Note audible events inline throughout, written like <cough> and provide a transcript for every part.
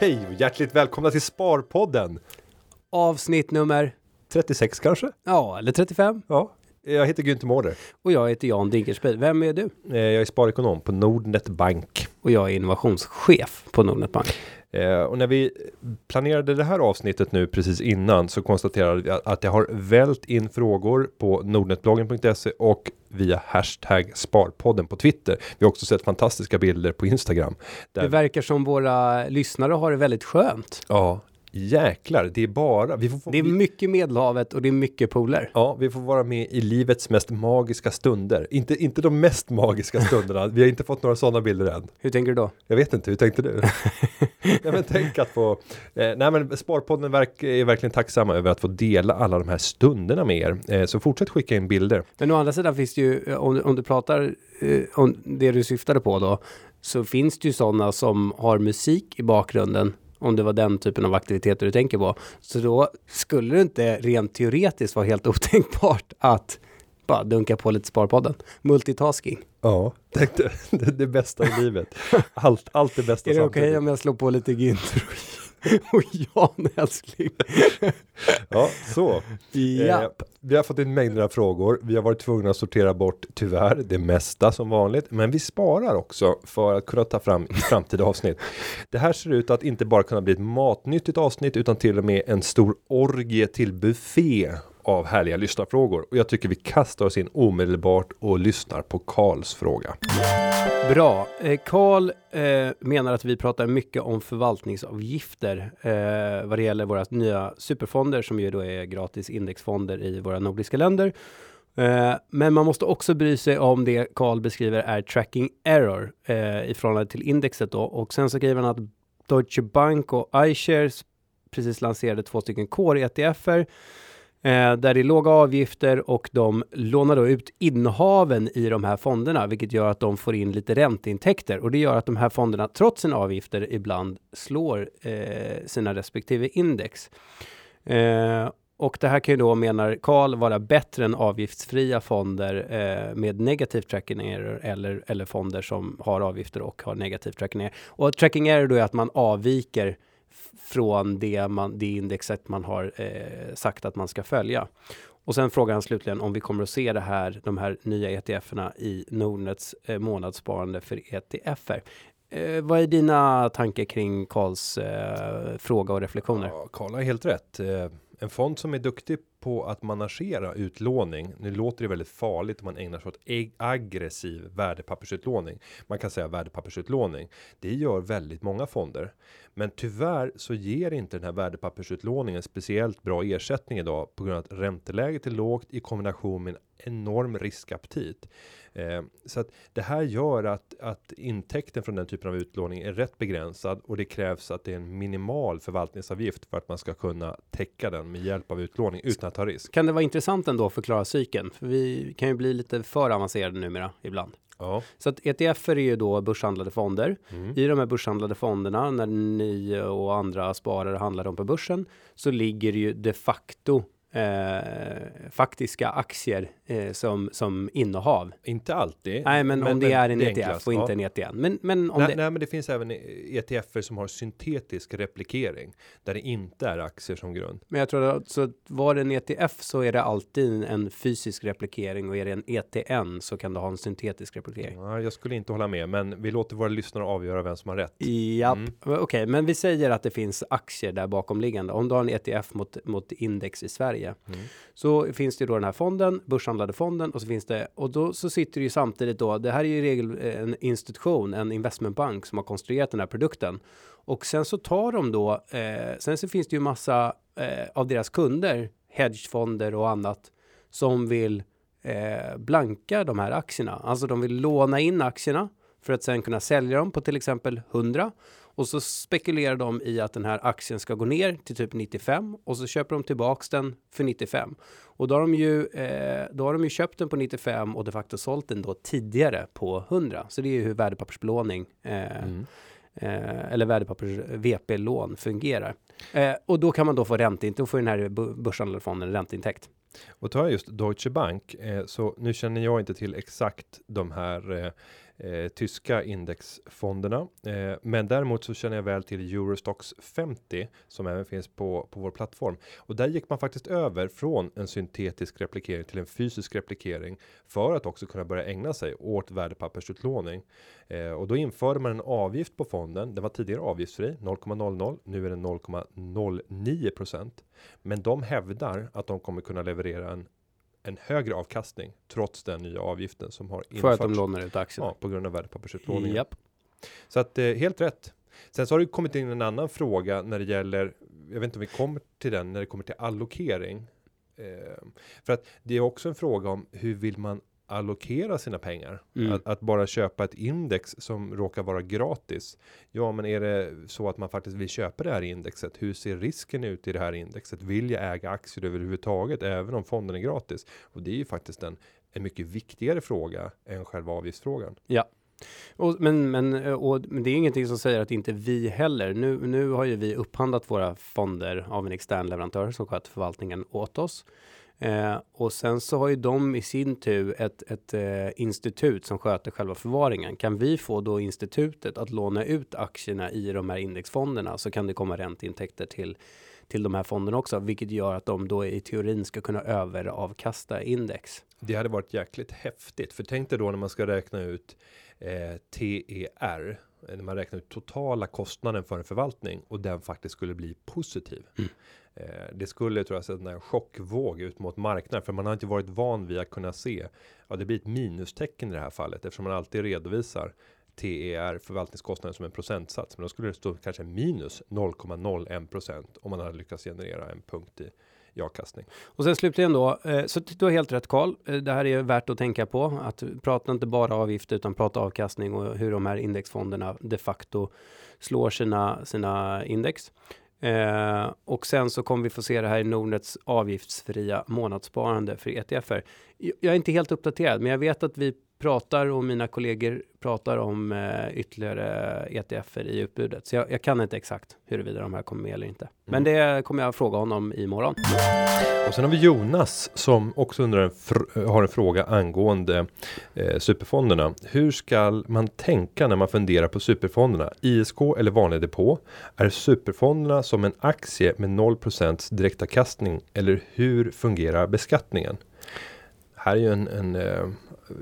Hej och hjärtligt välkomna till Sparpodden. Avsnitt nummer, 36 kanske? ja, eller 35. Ja. Jag heter Günther Mårder. Och jag heter Jan Dinkelspiel. Vem är du? Eh, Jag är sparekonom på Nordnet Bank. Och jag är innovationschef på Nordnet Bank. Eh, Och när vi planerade det här avsnittet nu precis innan så konstaterade vi att- att det har vält in frågor på nordnetbloggen.se och via hashtag Sparpodden på Twitter. Vi har också sett fantastiska bilder på Instagram. Där Det verkar som våra lyssnare har det väldigt skönt. Ja, jäklar, det är bara, vi får, få- Det är mycket Medelhavet och det är mycket poler. Ja, vi får vara med i livets mest magiska stunder. Inte, inte de mest magiska stunderna. Vi har inte fått några sådana bilder än. Hur tänker du då? Jag vet inte, hur tänkte du? <laughs> nej, men tänk att få... Eh, nej, men Sparpodden verk, är verkligen tacksamma över att få dela alla de här stunderna med er. Eh, så fortsätt skicka in bilder. Men å andra sidan finns det ju, eh, om, om du pratar eh, om det du syftade på då, så finns det ju sådana som har musik i bakgrunden. Om det var den typen av aktiviteter du tänker på. Så då skulle det inte rent teoretiskt vara helt <laughs> otänkbart att bara dunka på lite Sparpodden. Multitasking. Ja, dig, <laughs> det, det bästa i livet. Allt, allt det bästa Är det okej samtidigt. om jag slår på lite Günther <laughs> <laughs> och, Jan älskling? <laughs> Ja, så. Ja. Eh, vi har fått in mängder av frågor. Vi har varit tvungna att sortera bort, tyvärr, det mesta som vanligt. Men vi sparar också för att kunna ta fram i framtida avsnitt. Det här ser ut att inte bara kunna bli ett matnyttigt avsnitt utan till och med en stor orgie till buffé av härliga lyssnarfrågor. Och jag tycker vi kastar oss in omedelbart och lyssnar på Karls fråga. Bra. Eh, Karl eh, menar att vi pratar mycket om förvaltningsavgifter eh, vad det gäller våra nya superfonder som ju då är gratis indexfonder i våra nordiska länder. Eh, men man måste också bry sig om det Karl beskriver är tracking error eh, i förhållande till indexet då. Och sen så skriver han att Deutsche Bank och iShares precis lanserade två stycken core-ETFer Eh, där det är låga avgifter och de lånar då ut innehaven i de här fonderna, vilket gör att de får in lite ränteintäkter och det gör att de här fonderna trots sina avgifter ibland slår eh, sina respektive index. Eh, och det här kan ju då, menar Karl, vara bättre än avgiftsfria fonder eh, med negativ tracking error eller, eller fonder som har avgifter och har negativ tracking error. Och tracking error då är att man avviker från det, man, det indexet man har eh, sagt att man ska följa. Och sen frågar han slutligen om vi kommer att se det här, de här nya ETFerna i Nordnets eh, månadssparande för ETFer. Eh, vad är dina tankar kring Karls eh, fråga och reflektioner? Ja, Karl har helt rätt. Eh, En fond som är duktig på att managera utlåning. Nu låter det väldigt farligt om man ägnar sig åt ag- aggressiv värdepappersutlåning. Man kan säga värdepappersutlåning. Det gör väldigt många fonder. Men tyvärr så ger inte den här värdepappersutlåningen speciellt bra ersättning idag på grund av att ränteläget är lågt i kombination med en enorm riskaptit. Eh, så att det här gör att, att intäkten från den typen av utlåning är rätt begränsad och det krävs att det är en minimal förvaltningsavgift för att man ska kunna täcka den med hjälp av utlåning utan att ta risk. Kan det vara intressant ändå att förklara cykeln? För vi kan ju bli lite för avancerade numera ibland. Ja, Så att ETF är ju då börshandlade fonder. mm. I de här börshandlade fonderna, när ni och andra sparare handlar dem på börsen, så ligger ju de facto eh, faktiska aktier eh, som, som innehav. inte alltid. Nej, men, om det är en ETF enklast, och ja. inte en ETN. Men, men om nej, det... nej, men det finns även ETFer som har syntetisk replikering där det inte är aktier som grund. Men jag tror att så var det en ETF så är det alltid en fysisk replikering och är det en ETN så kan du ha en syntetisk replikering. Ja, jag skulle inte hålla med, men vi låter våra lyssnare avgöra vem som har rätt. Ja, Mm. okej, men vi säger att det finns aktier där bakomliggande. Om du har en ETF mot, mot index i Sverige Mm. så finns det då den här fonden, börshandlade fonden och så finns det och då så sitter det ju samtidigt då. Det här är ju i regel eh, en institution, en investmentbank som har konstruerat den här produkten och sen så tar de då. Eh, sen så finns det ju massa eh, av deras kunder, hedgefonder och annat som vill eh, blanka de här aktierna. Alltså de vill låna in aktierna för att sen kunna sälja dem på till exempel 100 och så spekulerar de i att den här aktien ska gå ner till typ 95 och så köper de tillbaks den för 95. Och då har de ju, eh, då har de ju köpt den på 95 och de facto sålt den då tidigare på 100. Så det är ju hur värdepappersbelåning eh, Mm. eh, eller värdepappers VP-lån fungerar. Eh, och då kan man då få ränteintäkt, då får den här bu- börshandlade fonden en ränteintäkt. Och tar jag just Deutsche Bank, eh, så nu känner jag inte till exakt de här eh, tyska indexfonderna. Eh, men däremot så känner jag väl till Eurostox 50 som även finns på, på vår plattform. Och där gick man faktiskt över från en syntetisk replikering till en fysisk replikering för att också kunna börja ägna sig åt värdepappersutlåning. Eh, och då införde man en avgift på fonden. Den var tidigare avgiftsfri 0,00. Nu är den 0,09% Men de hävdar att de kommer kunna leverera en en högre avkastning trots den nya avgiften som har införts. För att de lånar ut aktierna. Ja, på grund av värdepappersutlåningen. Japp. Så att eh, helt rätt. Sen så har det kommit in en annan fråga när det gäller, jag vet inte om vi kommer till den, när det kommer till allokering. Eh, för att det är också en fråga om hur vill man allokera sina pengar? Mm. Att, att bara köpa ett index som råkar vara gratis. Ja, men är det så att man faktiskt vill köpa det här indexet? Hur ser risken ut i det här indexet? Vill jag äga aktier överhuvudtaget, även om fonden är gratis? Och det är ju faktiskt en, en mycket viktigare fråga än själva avgiftsfrågan. Och, men, men, och, men det är ingenting som säger att inte vi heller. Nu, nu har ju vi upphandlat våra fonder av en extern leverantör som sköter förvaltningen åt oss. Eh, och sen så har ju de i sin tur ett, ett eh, institut som sköter själva förvaringen. Kan vi få då institutet att låna ut aktierna i de här indexfonderna så kan det komma ränteintäkter till till de här fonderna också, vilket gör att de då i teorin ska kunna överavkasta index. Det hade varit jäkligt häftigt, för tänk dig då när man ska räkna ut eh, TER, eh, när man räknar ut totala kostnaden för en förvaltning och den faktiskt skulle bli positiv. Mm. Eh, det skulle tror jag sätta en chockvåg ut mot marknaden, för man har inte varit van vid att kunna se. Ja, det blir ett minustecken i det här fallet eftersom man alltid redovisar TER förvaltningskostnaden som en procentsats, men då skulle det stå kanske minus 0,01% om man hade lyckats generera en punkt i, i avkastning. Och sen slutligen då, eh, så du har helt rätt Karl. Eh, det här är värt att tänka på. Att prata inte bara avgifter utan prata avkastning och hur de här indexfonderna de facto slår sina, sina index. Eh, och sen så kommer vi få se det här i Nordnets avgiftsfria månadssparande för ETFer. Jag jag är inte helt uppdaterad, men jag vet att vi pratar och mina kollegor pratar om eh, ytterligare ETFer i utbudet. Så jag, jag kan inte exakt huruvida de här kommer med eller inte. Men det kommer jag fråga honom imorgon. Och sen har vi Jonas som också undrar en har en fråga angående eh, superfonderna. Hur ska man tänka när man funderar på superfonderna? ISK eller vanlig depå? Är superfonderna som en aktie med 0% direktavkastning eller hur fungerar beskattningen? Här är ju en, en eh,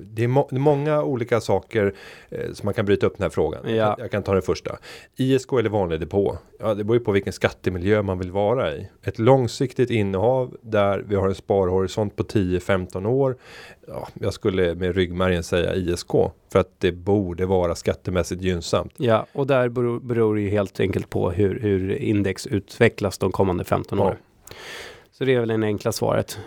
det är, må- många olika saker eh, som man kan bryta upp den här frågan. Ja. Jag, kan, jag kan ta den första. ISK eller vanlig depå? Ja, det beror ju på vilken skattemiljö man vill vara i. Ett långsiktigt innehav där vi har en sparhorisont på 10-15 år. Ja, jag skulle med ryggmärgen säga ISK för att det borde vara skattemässigt gynnsamt. Ja, och där beror, beror det ju helt enkelt på hur, hur index utvecklas de kommande 15 Ja. åren. Så det är väl det enkla svaret.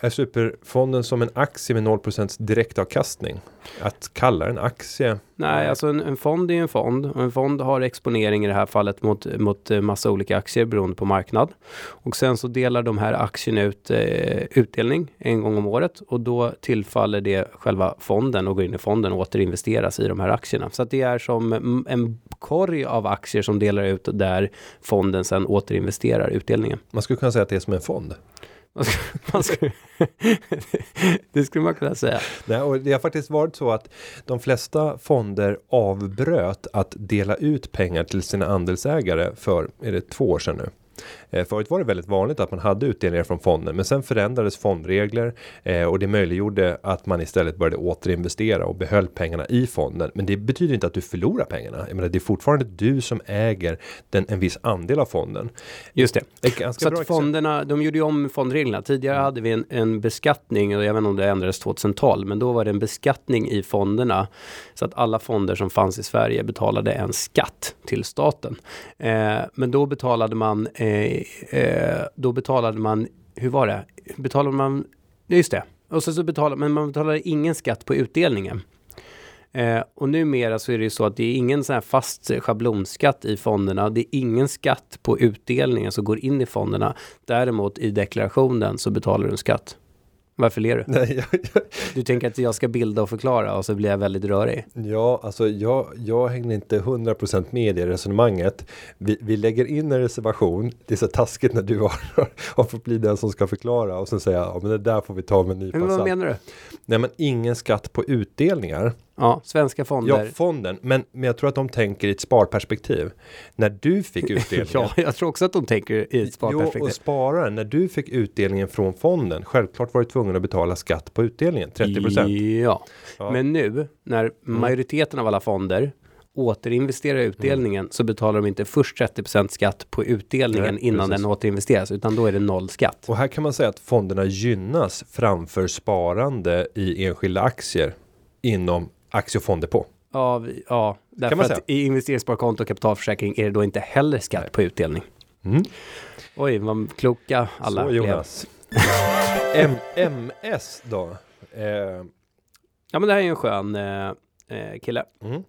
Är superfonden som en aktie med 0% direktavkastning? Att kalla en aktie Nej, alltså en, en fond är ju en fond och en fond har exponering i det här fallet mot, mot eh, massa olika aktier beroende på marknad. Och sen så delar de här aktierna ut eh, utdelning en gång om året och då tillfaller det själva fonden och går in i fonden och återinvesteras i de här aktierna. Så att det är som en korg av aktier som delar ut där fonden sen återinvesterar utdelningen. Man skulle kunna säga att det är som en fond. Man skulle, <laughs> det skulle man kunna säga. Nej, och det har faktiskt varit så att de flesta fonder avbröt att dela ut pengar till sina andelsägare för, är det två år sedan nu? Eh, förut var det väldigt vanligt att man hade utdelningar från fonden, men sen förändrades fondregler eh, och det möjliggjorde att man istället började återinvestera och behöll pengarna i fonden. Men det betyder inte att du förlorar pengarna. Jag menar, det är fortfarande du som äger den, en viss andel av fonden. Just det. Ganska Så att fonderna, de gjorde ju om fondreglerna. Tidigare hade vi en, en beskattning och jag vet inte om det ändrades 2012, men då var det en beskattning i fonderna. Så att alla fonder som fanns i Sverige betalade en skatt till staten. Eh, men då betalade man, eh, eh, då betalade man, hur var det? Betalade man, just det. Och så, så betalade, men man betalade ingen skatt på utdelningen. Eh, och numera så är det ju så att det är ingen sån här fast schablonskatt i fonderna. Det är ingen skatt på utdelningen som går in i fonderna. Däremot i deklarationen så betalar du en skatt. Varför ler du? <laughs> Nej, jag, jag, Du tänker att jag ska bilda och förklara och så blir jag väldigt rörig. ja, alltså jag, jag hängde inte 100% med i resonemanget. Vi, vi lägger in en reservation. Det är så taskigt när du har, <laughs> har fått bli den som ska förklara och sen säga ja, men det där får vi ta med en nypa Men vad salt." menar du? Nej, men ingen skatt på utdelningar. Ja, svenska fonder. Ja, fonden. Men, men jag tror att de tänker i ett sparperspektiv. När du fick <laughs> utdelningen. Ja, jag tror också att de tänker i ett Jo, sparperspektiv. och spararen, när du fick utdelningen från fonden, självklart var du tvungen att betala skatt på utdelningen, 30 procent. Ja. Ja. men nu när majoriteten av alla fonder återinvesterar utdelningen så betalar de inte först 30% skatt på utdelningen Nej, innan precis. den återinvesteras utan då är det noll skatt. Och här kan man säga att fonderna gynnas framför sparande i enskilda aktier inom aktie och fonddepå. Ja, vi- ja därför att i investeringssparkonto och kapitalförsäkring är det då inte heller skatt på utdelning. Mm. Oj, vad kloka alla Så. Jonas. MS <laughs> då? Eh, Ja, men det här är ju en skön eh, eh, kille. mm.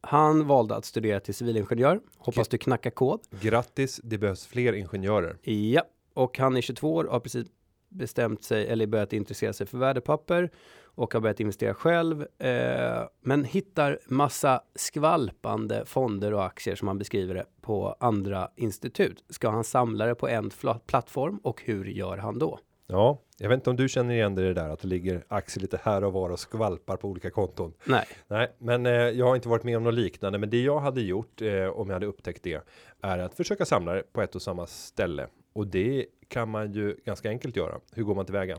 Han valde att studera till civilingenjör. Hoppas du knackar kod. Grattis, det behövs fler ingenjörer. Ja, och han är 22 år och har precis bestämt sig eller börjat intressera sig för värdepapper och har börjat investera själv. Eh, men hittar massa skvalpande fonder och aktier som han beskriver det på andra institut. Ska han samla det på en plattform och hur gör han då? Ja, jag vet inte om du känner igen dig i det där att det ligger aktier lite här och var och skvalpar på olika konton. Nej, Nej, men eh, jag har inte varit med om något liknande. Men det jag hade gjort eh, om jag hade upptäckt det är att försöka samla det på ett och samma ställe. Och det kan man ju ganska enkelt göra. Hur går man tillväga?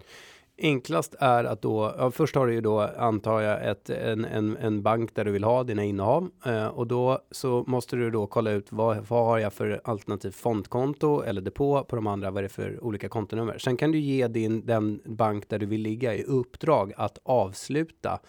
Enklast är att då, ja, först har du ju då antar jag ett, en, en, en bank där du vill ha dina innehav eh, och då så måste du då kolla ut vad, vad har jag för alternativ fondkonto eller depå på de andra, vad är det för olika kontonummer. Sen kan du ge din, den bank där du vill ligga i uppdrag att avsluta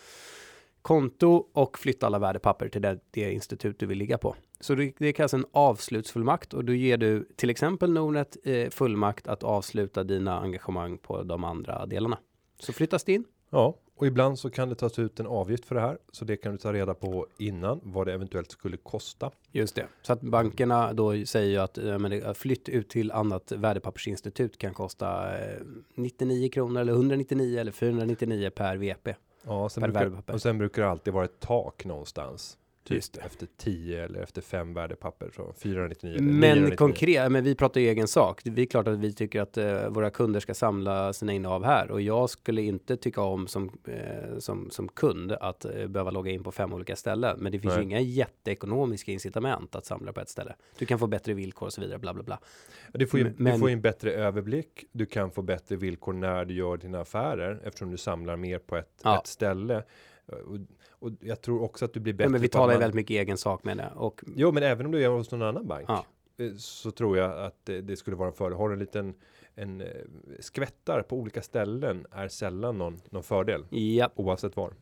konto och flytta alla värdepapper till det, det institut du vill ligga på. Så det, det kallas en avslutsfullmakt och då ger du till exempel Nordnet eh, fullmakt att avsluta dina engagemang på de andra delarna. Så flyttas det in. Ja, och ibland så kan det tas ut en avgift för det här. Så det kan du ta reda på innan vad det eventuellt skulle kosta. Just det. Så att bankerna då säger ju att eh, men flytt ut till annat värdepappersinstitut kan kosta eh, 99 kronor eller 199 eller 499 per VP. Ja, sen brukar, och sen brukar det alltid vara ett tak någonstans. Typ efter 10 eller efter 5 värdepapper. Så 499 eller Men 999. konkret, men vi pratar ju egen sak. Det är klart att vi tycker att eh, våra kunder ska samla sina innehav här och jag skulle inte tycka om som, eh, som, som kund att eh, behöva logga in på fem olika ställen. Men det finns ju Nej. inga jätteekonomiska incitament att samla på ett ställe. Du kan få bättre villkor och så vidare, bla bla bla. Du får, ju, Men- du får ju en bättre överblick. Du kan få bättre villkor när du gör dina affärer eftersom du samlar mer på ett, Ja. ett ställe. Och, och jag tror också att du blir bättre. Ja, men vi talar ju väldigt mycket egen sak med det och Jo, men även om du gör hos någon annan bank Ja. eh, så tror jag att det, det skulle vara en fördel. Har du en liten en eh, skvättar på olika ställen är sällan någon, någon fördel ja, oavsett var.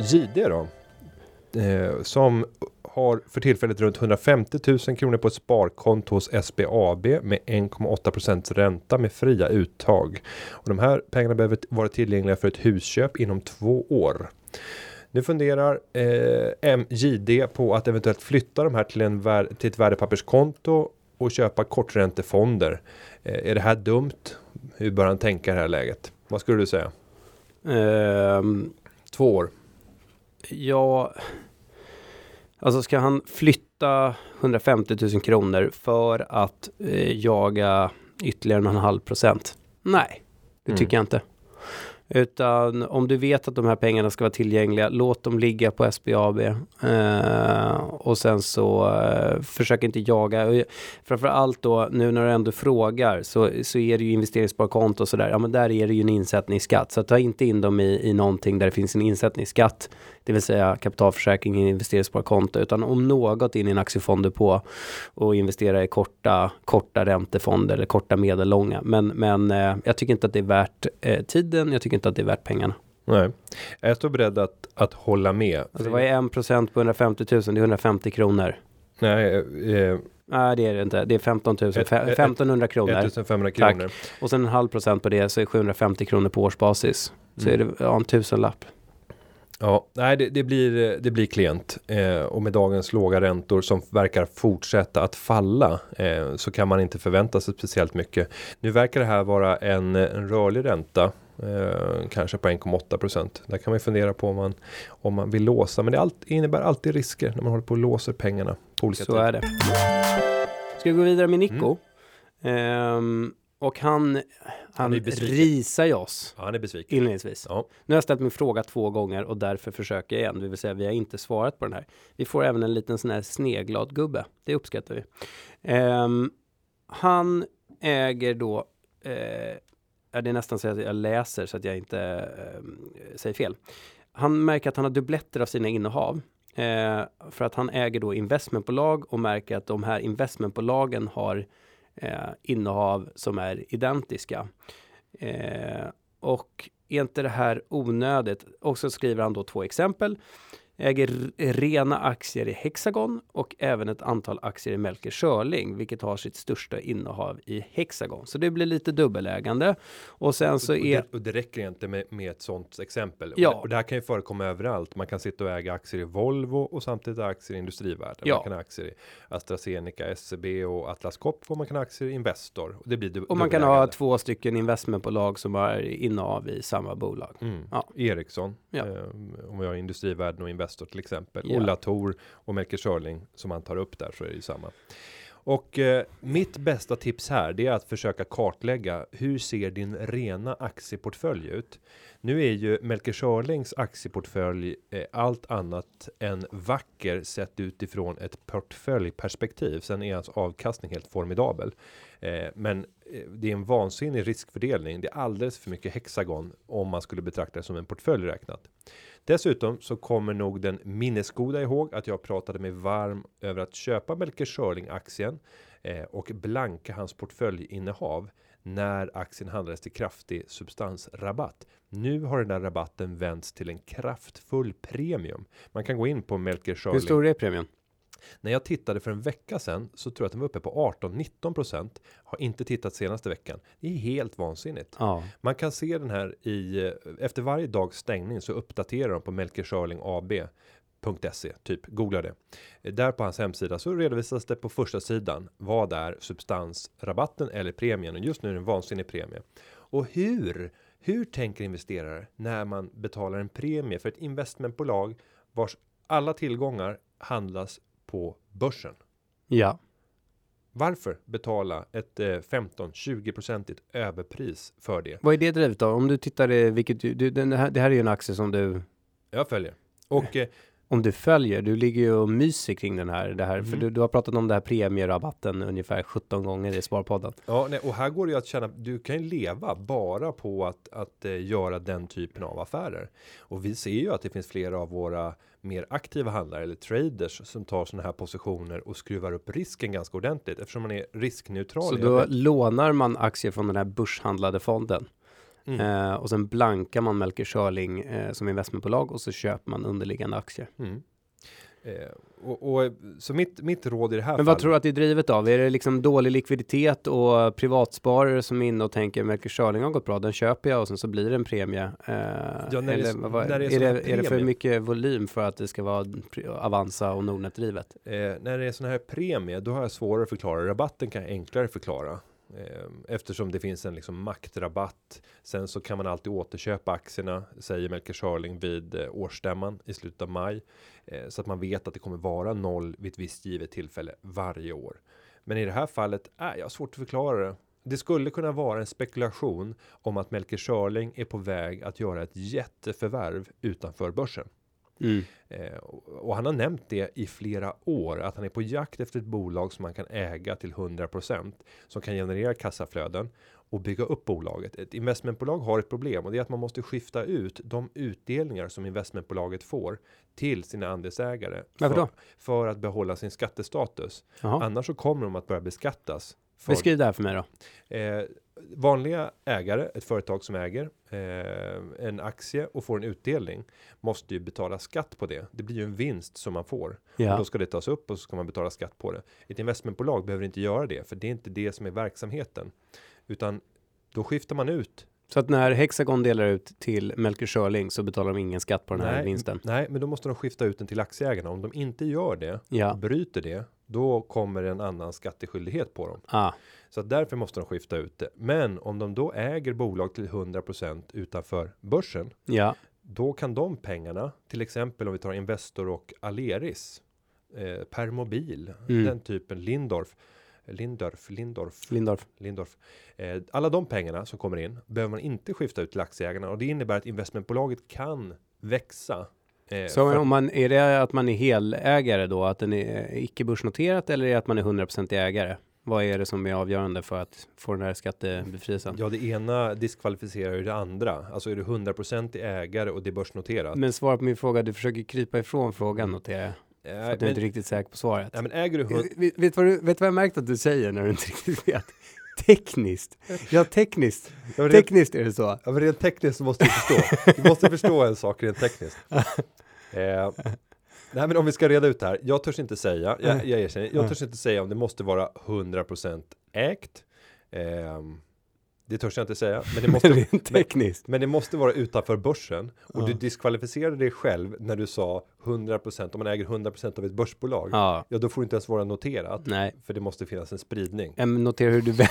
JD då? Eh, som har för tillfället runt 150 000 kronor på ett sparkonto hos SBAB med 1,8% ränta med fria uttag. Och de här pengarna behöver vara tillgängliga för ett husköp inom två år. Nu funderar eh, MJD på att eventuellt flytta de här till, en vär- till ett värdepapperskonto och köpa korträntefonder. Eh, är det här dumt? Hur bör han tänka i det här läget? Vad skulle du säga? Eh, Två år. Ja, alltså ska han flytta 150 000 kronor för att eh, jaga ytterligare en halv procent? Nej, det Mm. tycker jag inte. Utan om du vet att de här pengarna ska vara tillgängliga, låt dem ligga på SBAB. Eh, och sen så eh, försök inte jaga. Och Framför allt då, nu när du ändå frågar, så, så är det ju investeringssparkonto och sådär. Ja, men där är det ju en insättningsskatt. Så ta inte in dem i, i någonting där det finns en insättningsskatt. Det vill säga kapitalförsäkring i investeringssparkonto. Utan om något in i en aktiefond på och investera i korta, korta räntefonder eller korta medellånga. Men, men eh, jag tycker inte att det är värt eh, tiden. Jag tycker inte att det är värt pengarna. Nej, jag står beredd att, att hålla med. Alltså vad är 1% på 150 000? Det är 150 kronor. Nej, eh, Nej, det är det inte. Det är 15 000, Ett- fe- ett- 1500 kronor. 1500 Tack. kronor. Och sen en halv procent på det så är 750 kronor på årsbasis. Så Mm. är det ja, en tusenlapp. Ja, nej, det, det blir det blir klent eh, och med dagens låga räntor som verkar fortsätta att falla eh, så kan man inte förvänta sig speciellt mycket. Nu verkar det här vara en, en rörlig ränta. Eh, kanske på 1,8% Där kan man fundera på om man om man vill låsa, men det allt, innebär alltid risker när man håller på och låser pengarna på olika Så är det. Ska vi gå vidare med Nico? Mm. Ehm, och han, han besviken. risar ju oss Ja, han är besviken. inledningsvis. Ja, Nu har jag ställt min fråga två gånger och därför försöker jag igen. Det vill säga vi har inte svarat på den här. Vi får även en liten sån här sneglad gubbe. Det uppskattar vi. Ehm, han äger då, ja, det är nästan så att jag läser så att jag inte eh, säger fel. Han märker att han har dubbletter av sina innehav. Eh, för att han äger då investmentbolag och märker att de här investmentbolagen har eh, innehav som är identiska. Eh, och är inte det här onödigt? Och så skriver han då två exempel. Äger rena aktier i Hexagon och även ett antal aktier i Melker Schörling, vilket har sitt största innehav i Hexagon. Så det blir lite dubbelägande. Och sen så och, är... det, och det räcker inte med, med ett sånt exempel. Ja. Och, det, och det här kan ju förekomma överallt. Man kan sitta och äga aktier i Volvo och samtidigt aktier i Industrivärden. Ja. Man kan ha aktier i AstraZeneca, SCB och Atlas Copco. Man kan ha aktier i Investor. Och det blir Och man kan ha två stycken investmentbolag som har innehav i samma bolag. Mm. Ja. Ericsson, Ja. eh, om vi har Industrivärden och Investor till exempel. Ja. Och Latour och Melker Schörling som man tar upp där så är det ju samma. Och eh, mitt bästa tips här det är att försöka kartlägga hur ser din rena aktieportfölj ut? Nu är ju Melker Schörlings aktieportfölj eh, allt annat än vacker sett utifrån ett portföljperspektiv. Sen är hans avkastning helt formidabel. Eh, men eh, det är en vansinnig riskfördelning. Det är alldeles för mycket hexagon om man skulle betrakta det som en portfölj räknat. Dessutom så kommer nog den minnesgoda ihåg att jag pratade mig varm över att köpa Melker Schörling aktien eh, och blanka hans portföljinnehav när aktien handlades till kraftig substansrabatt. Nu har den där rabatten vänts till en kraftfull premium. Man kan gå in på Melker Hur Schörling. stor är premien? När jag tittade för en vecka sedan så tror jag att den var uppe på 18-19% Har inte tittat senaste veckan. Det är helt vansinnigt. Ja. Man kan se den här i efter varje dags stängning så uppdaterar de på Melker Schörling AB .se, typ googla det. Där på hans hemsida så redovisas det på första sidan. Vad är substansrabatten eller premien? Och just nu är det en vansinnig premie. Och hur? Hur tänker investerare när man betalar en premie för ett investmentbolag vars alla tillgångar handlas på börsen? Ja. Varför betala ett eh, 15-20 procentigt överpris för det? Vad är det drivet av? Om du tittar i vilket du, du den här, det här är ju en aktie som du Jag följer. Och eh, om du följer, du ligger ju och myser kring den här, det här, för Mhm. du, du har pratat om det här premierabatten ungefär 17 gånger i Sparpodden. Ja, nej, och här går det ju att känna, du kan ju leva bara på att, att eh, göra den typen av affärer. Och vi ser ju att det finns flera av våra mer aktiva handlare eller traders som tar sådana här positioner och skruvar upp risken ganska ordentligt eftersom man är riskneutral. Så då lånar man aktier från den här börshandlade fonden Mm. eh, och sen blankar man Melker Schörling eh, som investmentbolag och så köper man underliggande aktier. Mm. Eh, och, och så mitt, mitt råd i det här Men vad fallet. tror du att det är drivet av? Är det liksom dålig likviditet och privatsparare som är inne och tänker Melker Schörling har gått bra, den köper jag och sen så blir det en premie. Eh, när är eller så- vad- vad- när det är är, sån här det, är det för mycket volym för att det ska vara Avanza och Nordnet drivet? Eh, när det är sån här premie, då har jag svårare att förklara. Rabatten kan jag enklare förklara. Ehm, eftersom det finns en liksom maktrabatt. Sen så kan man alltid återköpa aktierna, säger Melker Schörling vid eh, årsstämman i slutet av maj. Ehm, så att man vet att det kommer vara noll vid ett visst givet tillfälle varje år. Men i det här fallet är jag svårt att förklara det. Det skulle kunna vara en spekulation om att Melker Schörling är på väg att göra ett jätteförvärv utanför börsen. Mm. Eh, och och han har nämnt det i flera år att han är på jakt efter ett bolag som man kan äga till 100% som kan generera kassaflöden och bygga upp bolaget. Ett investmentbolag har ett problem och det är att man måste skifta ut de utdelningar som investmentbolaget får till sina andelsägare Varför för, då? för att behålla sin skattestatus. Jaha. Annars så kommer de att börja beskattas. För, Beskriv det här för mig då. Eh, vanliga ägare, ett företag som äger eh, en aktie och får en utdelning måste ju betala skatt på det. Det blir ju en vinst som man får. Och Ja. då ska det tas upp och så ska man betala skatt på det. Ett investmentbolag behöver inte göra det för det är inte det som är verksamheten. Utan då skiftar man ut Så att när Hexagon delar ut till Melker Schörling så betalar de ingen skatt på den här nej, vinsten. nej, men då måste de skifta ut den till aktieägarna. Om de inte gör det, Ja, bryter det, då kommer en annan skatteskyldighet på dem. ah, Så därför måste de skifta ut det. Men om de då äger bolag till 100% utanför börsen, ja, då kan de pengarna, till exempel om vi tar Investor och Aleris, eh, Permobil, Mm. den typen, Lindorf, Lindorf, Lindorf, Lindorf. Lindorf. Eh, alla de pengarna som kommer in behöver man inte skifta ut till aktieägarna och det innebär att investmentbolaget kan växa. Eh, Så för- om man, är det att man är helägare då, att den är icke börsnoterat eller är det att man är 100% ägare? Vad är det som är avgörande för att få den här skattebefrielsen? Ja, det ena diskvalificerar ju det andra. Alltså är du 100% ägare och det är börsnoterat. Men svar på min fråga, du försöker krypa ifrån frågan noterar jag. Eh, För att du är inte men, riktigt säker på svaret. ja, men äger du hund- Vet, vet, vad du, vet vad jag märkt att du säger när du inte riktigt vet? Tekniskt. Ja, tekniskt. Ja, rent, Tekniskt är det så. ja, men rent tekniskt så måste du förstå. Du måste förstå en sak rent tekniskt. <laughs> Eh, nej, men om vi ska reda ut det här. Jag törs inte säga, jag, jag erkänner, jag törs inte säga om det måste vara 100% ägt. Ehm, det törs jag inte säga, men det <laughs> måste, Rent tekniskt. men det måste vara utanför börsen. Och Ja. du diskvalificerade dig själv när du sa 100%, om man äger 100% av ett börsbolag. Ja. Ja, då får det inte ens vara noterat. nej. För det måste finnas en spridning. Jag noterar hur du <laughs>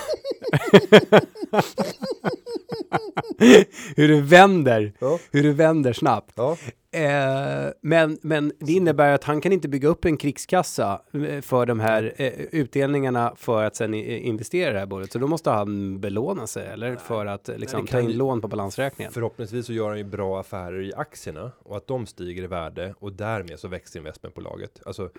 <laughs> hur du vänder. Ja, Hur du vänder snabbt. ja. Eh, men, men det innebär att han kan inte bygga upp en krigskassa eh, för de här eh, utdelningarna för att sen i- investera i det här bolaget. Så då måste han belåna sig eller för att eh, liksom, det ta in lån på balansräkningen. Förhoppningsvis så gör han ju bra affärer i aktierna och att de stiger i värde och därmed så växer investmentbolaget. Alltså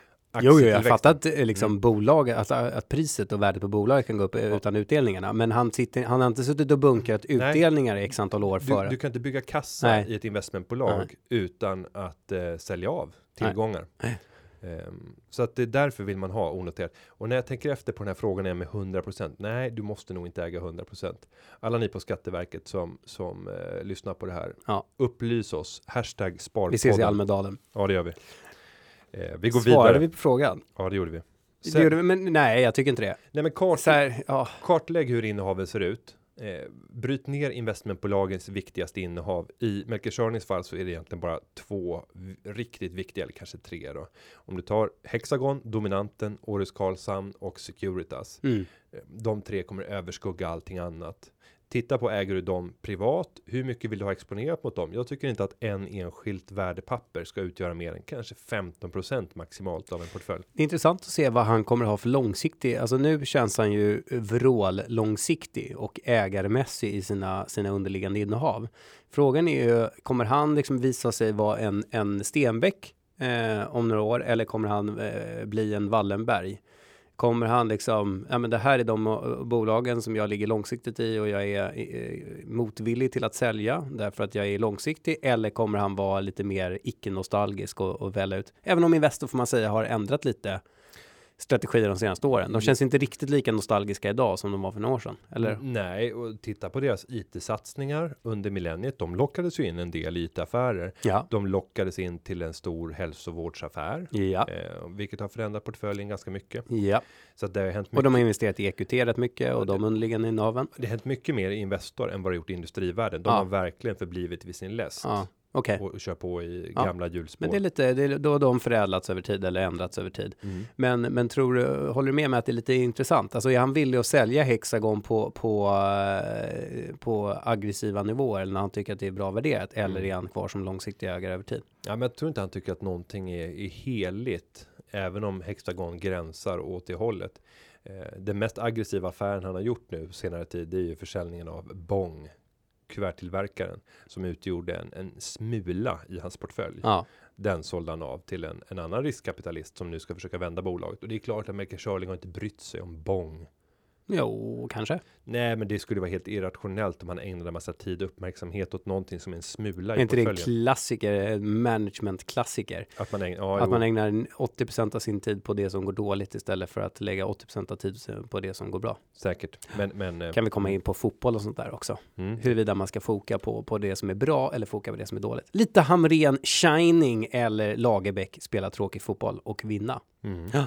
Jo, jo, jag fattar att eh, liksom bolaget, att, att priset och värdet på bolaget kan gå upp eh, utan utdelningarna. Men han, sitter, han har inte suttit och bunkrat utdelningar i x antal år för Du, kan inte bygga kassa Nej. i ett investmentbolag utan att eh, sälja av tillgångar. Nej. Ehm, så att det är därför vill man ha onoterat. Och när jag tänker efter på den här frågan är med 100%. Nej, du måste nog inte äga 100%. Alla ni på Skatteverket som, som eh, lyssnar på det här. Ja. Upplys oss. Hashtag sparpodden. Vi ses i Almedalen. Ja, det gör vi. Eh, vi går Svarade vidare. vi på frågan? Ja, det gjorde vi. Det Sen, gjorde vi, men nej, jag tycker inte det. nej, men kart, Så här, ja, kartlägg hur innehaven ser ut. Eh, bryt ner investmentbolagens viktigaste innehav. I Melker Schörnings fall så är det egentligen bara två riktigt viktiga, eller kanske tre då. Om du tar Hexagon, Dominanten, Århus Karlshamn och Securitas. mm. Eh, De tre kommer överskugga allting annat. Titta på äger du dem privat? Hur mycket vill du ha exponerat mot dem? Jag tycker inte att en enskilt värdepapper ska utgöra mer än kanske 15% maximalt av en portfölj. Det är intressant att se vad han kommer ha för långsiktig, alltså nu känns han ju vrål långsiktig och ägarmässig i sina, sina underliggande innehav. Frågan är ju, kommer han liksom visa sig vara en, en Stenbeck eh, om några år eller kommer han eh, bli en Wallenberg? Kommer han liksom, ja men det här är de eh, bolagen som jag ligger långsiktigt i och jag är eh, motvillig till att sälja därför att jag är långsiktig eller kommer han vara lite mer icke-nostalgisk och, och välja ut? Även om Investor får man säga har ändrat lite strategier de senaste åren. De känns inte riktigt lika nostalgiska idag som de var för några år sedan. Eller? Mm, Nej, och titta på deras IT-satsningar under millenniet. De lockades ju in en del IT-affärer. Ja. De lockades in till en stor hälsovårdsaffär, Ja. eh, vilket har förändrat portföljen ganska mycket. Ja. Så att det har hänt Och mycket. de har investerat i EQT rätt mycket och de underliggande innehaven. Det har hänt mycket mer i Investor än vad det gjort i industrivärlden. De Ja. har verkligen förblivit vid sin läst Ja, okej. och, och kör på i Ja. gamla hjulspår. Men det är lite, det är, då har de förädlats över tid eller ändrats över tid. Mm. Men, men tror du, håller du med mig att det är lite intressant? Alltså är han villig att sälja Hexagon på, på, eh, på aggressiva nivåer eller när han tycker att det är bra värderat? Eller Mm. är han kvar som långsiktig ägare över tid? Ja, men jag tror inte han tycker att någonting är, är heligt, även om Hexagon gränsar åt det hållet. Eh, den mest aggressiva affären han har gjort nu senare tid, det är ju försäljningen av Bong, kuverttillverkaren, som utgjorde en, en smula i hans portfölj. Ja, Den sålde han av till en, en annan riskkapitalist som nu ska försöka vända bolaget. Och det är klart att Melker Schörling har inte brytt sig om Bong. Jo, kanske. Nej, men det skulle vara helt irrationellt om han ägnade en massa tid och uppmärksamhet åt någonting som är en smula Är i inte det en klassiker, en management-klassiker? Att man ägnar, ja, Att jo. man ägnar 80% av sin tid på det som går dåligt istället för att lägga 80% av tiden på det som går bra. Säkert, men, men eh, Kan vi komma in på fotboll och sånt där också. mm. Huruvida man ska foka på, på det som är bra eller foka på det som är dåligt. Lite Hamrén Shining eller Lagerbäck spela tråkig fotboll och vinna. Mm. Ja.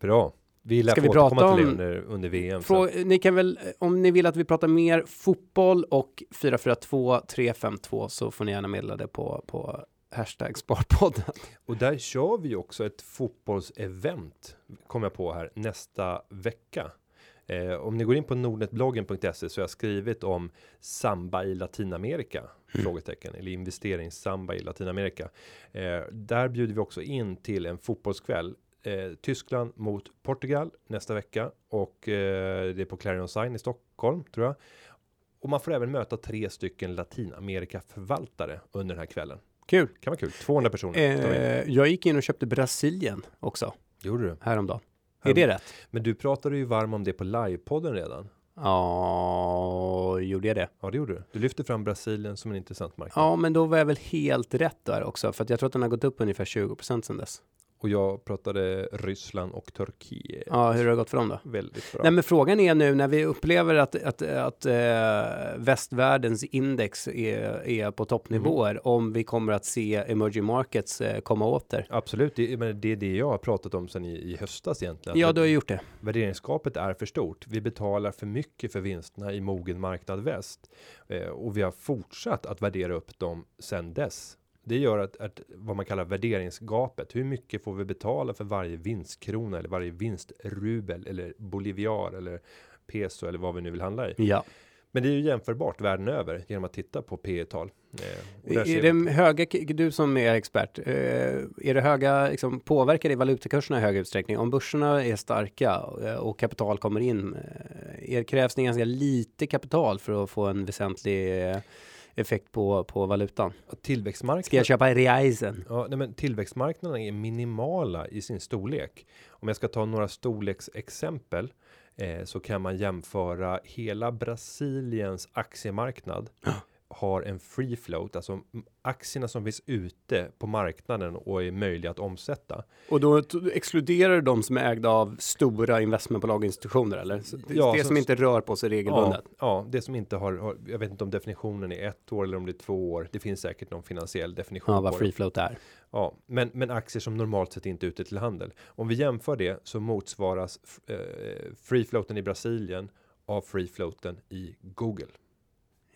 Bra. Vi lär Ska få vi prata återkomma till det om- under, under VM. Frå, ni kan väl, om ni vill att vi pratar mer fotboll och 442 352 så får ni gärna meddela det på, på hashtag Sparpodden. Och där kör vi också ett fotbollsevent, kom jag på här, nästa vecka. Eh, om ni går in på nordnetbloggen.se så har jag skrivit om samba i Latinamerika, frågetecken, eller investeringssamba i Latinamerika. Eh, där bjuder vi också in till en fotbollskväll. Eh, Tyskland mot Portugal nästa vecka och eh, det är på Clarion Sign i Stockholm tror jag. Och man får även möta tre stycken Latinamerika förvaltare under den här kvällen. Kul. Kan vara kul. 200 personer. Eh, jag gick in och köpte Brasilien också Gjorde du? häromdagen. Är det rätt? Men du pratade ju varm om det på livepodden redan. Ja, gjorde jag det? Ja, det gjorde du. Du lyfte fram Brasilien som en intressant marknad. Ja, men då var jag väl helt rätt där också, för att jag tror att den har gått upp ungefär 20% sedan dess. Och jag pratade Ryssland och Turkiet. Ja, hur har det gått för dem då? Väldigt bra. Nej, men frågan är nu när vi upplever att, att, att eh, västvärldens index är, är på toppnivåer, Mm. om vi kommer att se emerging markets eh, komma åter. Absolut, det, men det är det jag har pratat om sedan i, i höstas egentligen. Ja, du har gjort det. Värderingsgapet är för stort. Vi betalar för mycket för vinsterna i mogen marknad väst. Eh, och vi har fortsatt att värdera upp dem sedan dess. Det gör att, att vad man kallar värderingsgapet. Hur mycket får vi betala för varje vinstkrona eller varje vinstrubel eller boliviar eller peso eller vad vi nu vill handla i. Ja. Men det är ju jämförbart världen över genom att titta på P tal. Eh, och Är vi- det höga, du som är expert, eh, är det höga, liksom, påverkar det valutakurserna i hög utsträckning? Om börserna är starka eh, och kapital kommer in, eh, krävs det ganska lite kapital för att få en väsentlig eh, effekt på, på valutan? tillväxtmarknaden. Ska jag köpa reisen? Ja, nej, men tillväxtmarknaderna är minimala i sin storlek. Om jag ska ta några storleksexempel eh, så kan man jämföra hela Brasiliens aktiemarknad har en free float, alltså aktierna som finns ute på marknaden och är möjliga att omsätta. Och då exkluderar du de som är ägda av stora investmentbolag och institutioner eller? Så det, Ja, det så- som inte rör på sig regelbundet? Ja, ja, det som inte har, har, jag vet inte om definitionen är ett år eller om det är två år. Det finns säkert någon finansiell definition Ja, vad free float är. Ja, men, men aktier som normalt sett inte är ute till handel. Om vi jämför det så motsvaras eh, free floaten i Brasilien av free floaten i Google.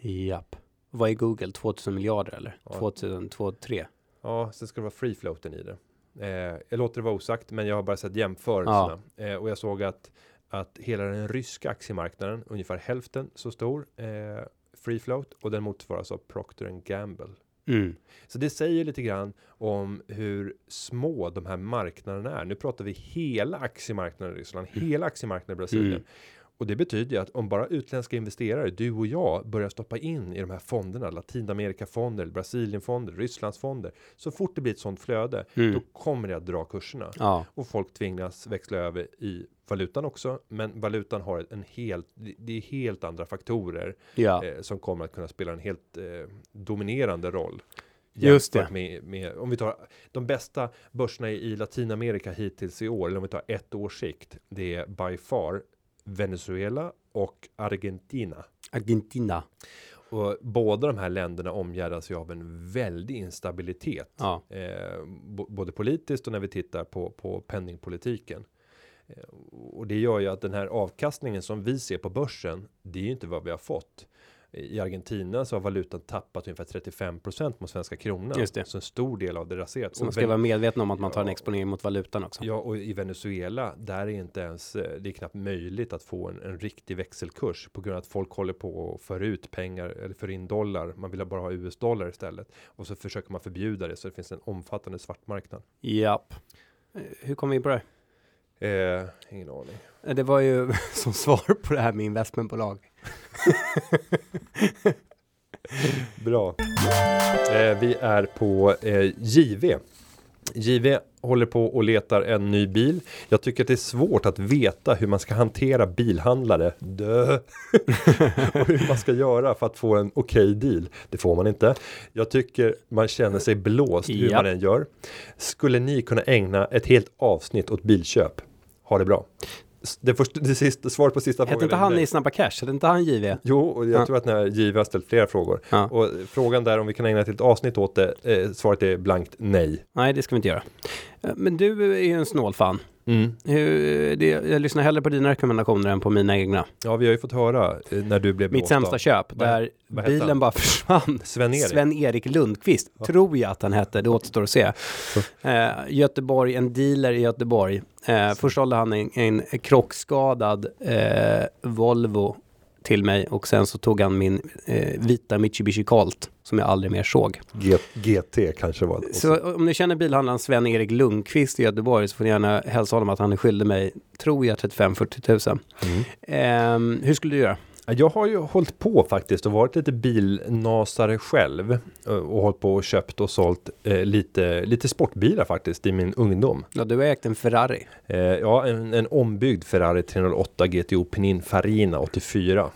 Japp. Vad är Google? 2000 miljarder eller? Ja. 2000, 2003? Ja, sen ska det vara free floaten i det. Eh, jag låter det vara osagt, men jag har bara sett jämförelserna eh, och jag såg att att hela den ryska aktiemarknaden ungefär hälften så stor eh, free float och den motsvaras av Procter Gamble. Mm. Så det säger lite grann om hur små de här marknaderna är. Nu pratar vi hela aktiemarknaden i Ryssland, hela aktiemarknaden i Brasilien. Mm. Och det betyder ju att om bara utländska investerare, du och jag, börjar stoppa in i de här fonderna, Latinamerikafonder, Brasilienfonder, Rysslandsfonder, så fort det blir ett sånt flöde, Mm. då kommer det att dra kurserna. Ja, Och folk tvingas växla över i valutan också, men valutan har en helt, det är helt andra faktorer ja. eh, som kommer att kunna spela en helt eh, dominerande roll. Just det. Med, med, om vi tar de bästa börserna i, i Latinamerika hittills i år, eller om vi tar ett års sikt, det är by far Venezuela och Argentina. Argentina. Och båda de här länderna omgärdas ju av en väldig instabilitet. Ja. Eh, både politiskt och när vi tittar på, på penningpolitiken. Eh, och det gör ju att den här avkastningen som vi ser på börsen, det är ju inte vad vi har fått. I Argentina så har valutan tappat ungefär 35% mot svenska kronan. Just det. Så en stor del av det raserat. Så man Och ska vara medveten om att man tar en Ja. exponering mot valutan också. Ja, och i Venezuela, där är inte ens, eh, det är knappt möjligt att få en, en riktig växelkurs på grund av att folk håller på att föra ut pengar eller för in dollar. Man vill bara ha US-dollar istället. Och så försöker man förbjuda det så det finns en omfattande svartmarknad. Japp. Eh, Hur kom vi på det? Eh, ingen aning. Eh, Det var ju <laughs> som svar på det här med investmentbolag. <laughs> Bra. Eh, vi är på eh, JV. JV håller på och letar en ny bil. Jag tycker att det är svårt att veta hur man ska hantera bilhandlare. Dö. <laughs> och hur man ska göra för att få en okej deal. Det får man inte. Jag tycker man känner sig blåst hur Ja. man än gör. Skulle ni kunna ägna ett helt avsnitt åt bilköp? Ha det bra. Det, första, det sista, svaret på sista Hette frågan. inte är han i Snabba Cash? Hette inte han JV? Jo, och jag Ja. tror att när JV har ställt flera frågor. Ja. Och frågan där om vi kan ägna ett helt avsnitt åt det, eh, svaret är blankt nej. Nej, det ska vi inte göra. Eh, Men du är ju en snålfan. Mm. Hur, det, jag lyssnar hellre på dina rekommendationer än på mina egna. Ja, vi har ju fått höra eh, när du blev Mitt sämsta köp, Vad- där vad bilen bara <laughs> försvann. Sven-Erik. Sven-Erik Lundqvist, tror jag att han hette, det återstår att se. Eh, Göteborg, en dealer i Göteborg. Eh, först sålde han en, en krockskadad eh, Volvo till mig och sen så tog han min eh, vita Mitsubishi Colt som jag aldrig mer såg. G- GT kanske var det. Så om ni känner bilhandlaren Sven-Erik Lundqvist i Göteborg så får ni gärna hälsa honom att han är skyldig mig, tror jag, 35-40 000. Mm. Eh, hur skulle du göra? Ja, Jag har ju hållit på faktiskt och varit lite bilnasare själv eh, och hållit på och köpt och sålt eh, lite, lite sportbilar faktiskt i min ungdom. Ja, du har ägt en Ferrari. Eh, ja, en, en ombyggd Ferrari 308 GTO Pininfarina 84.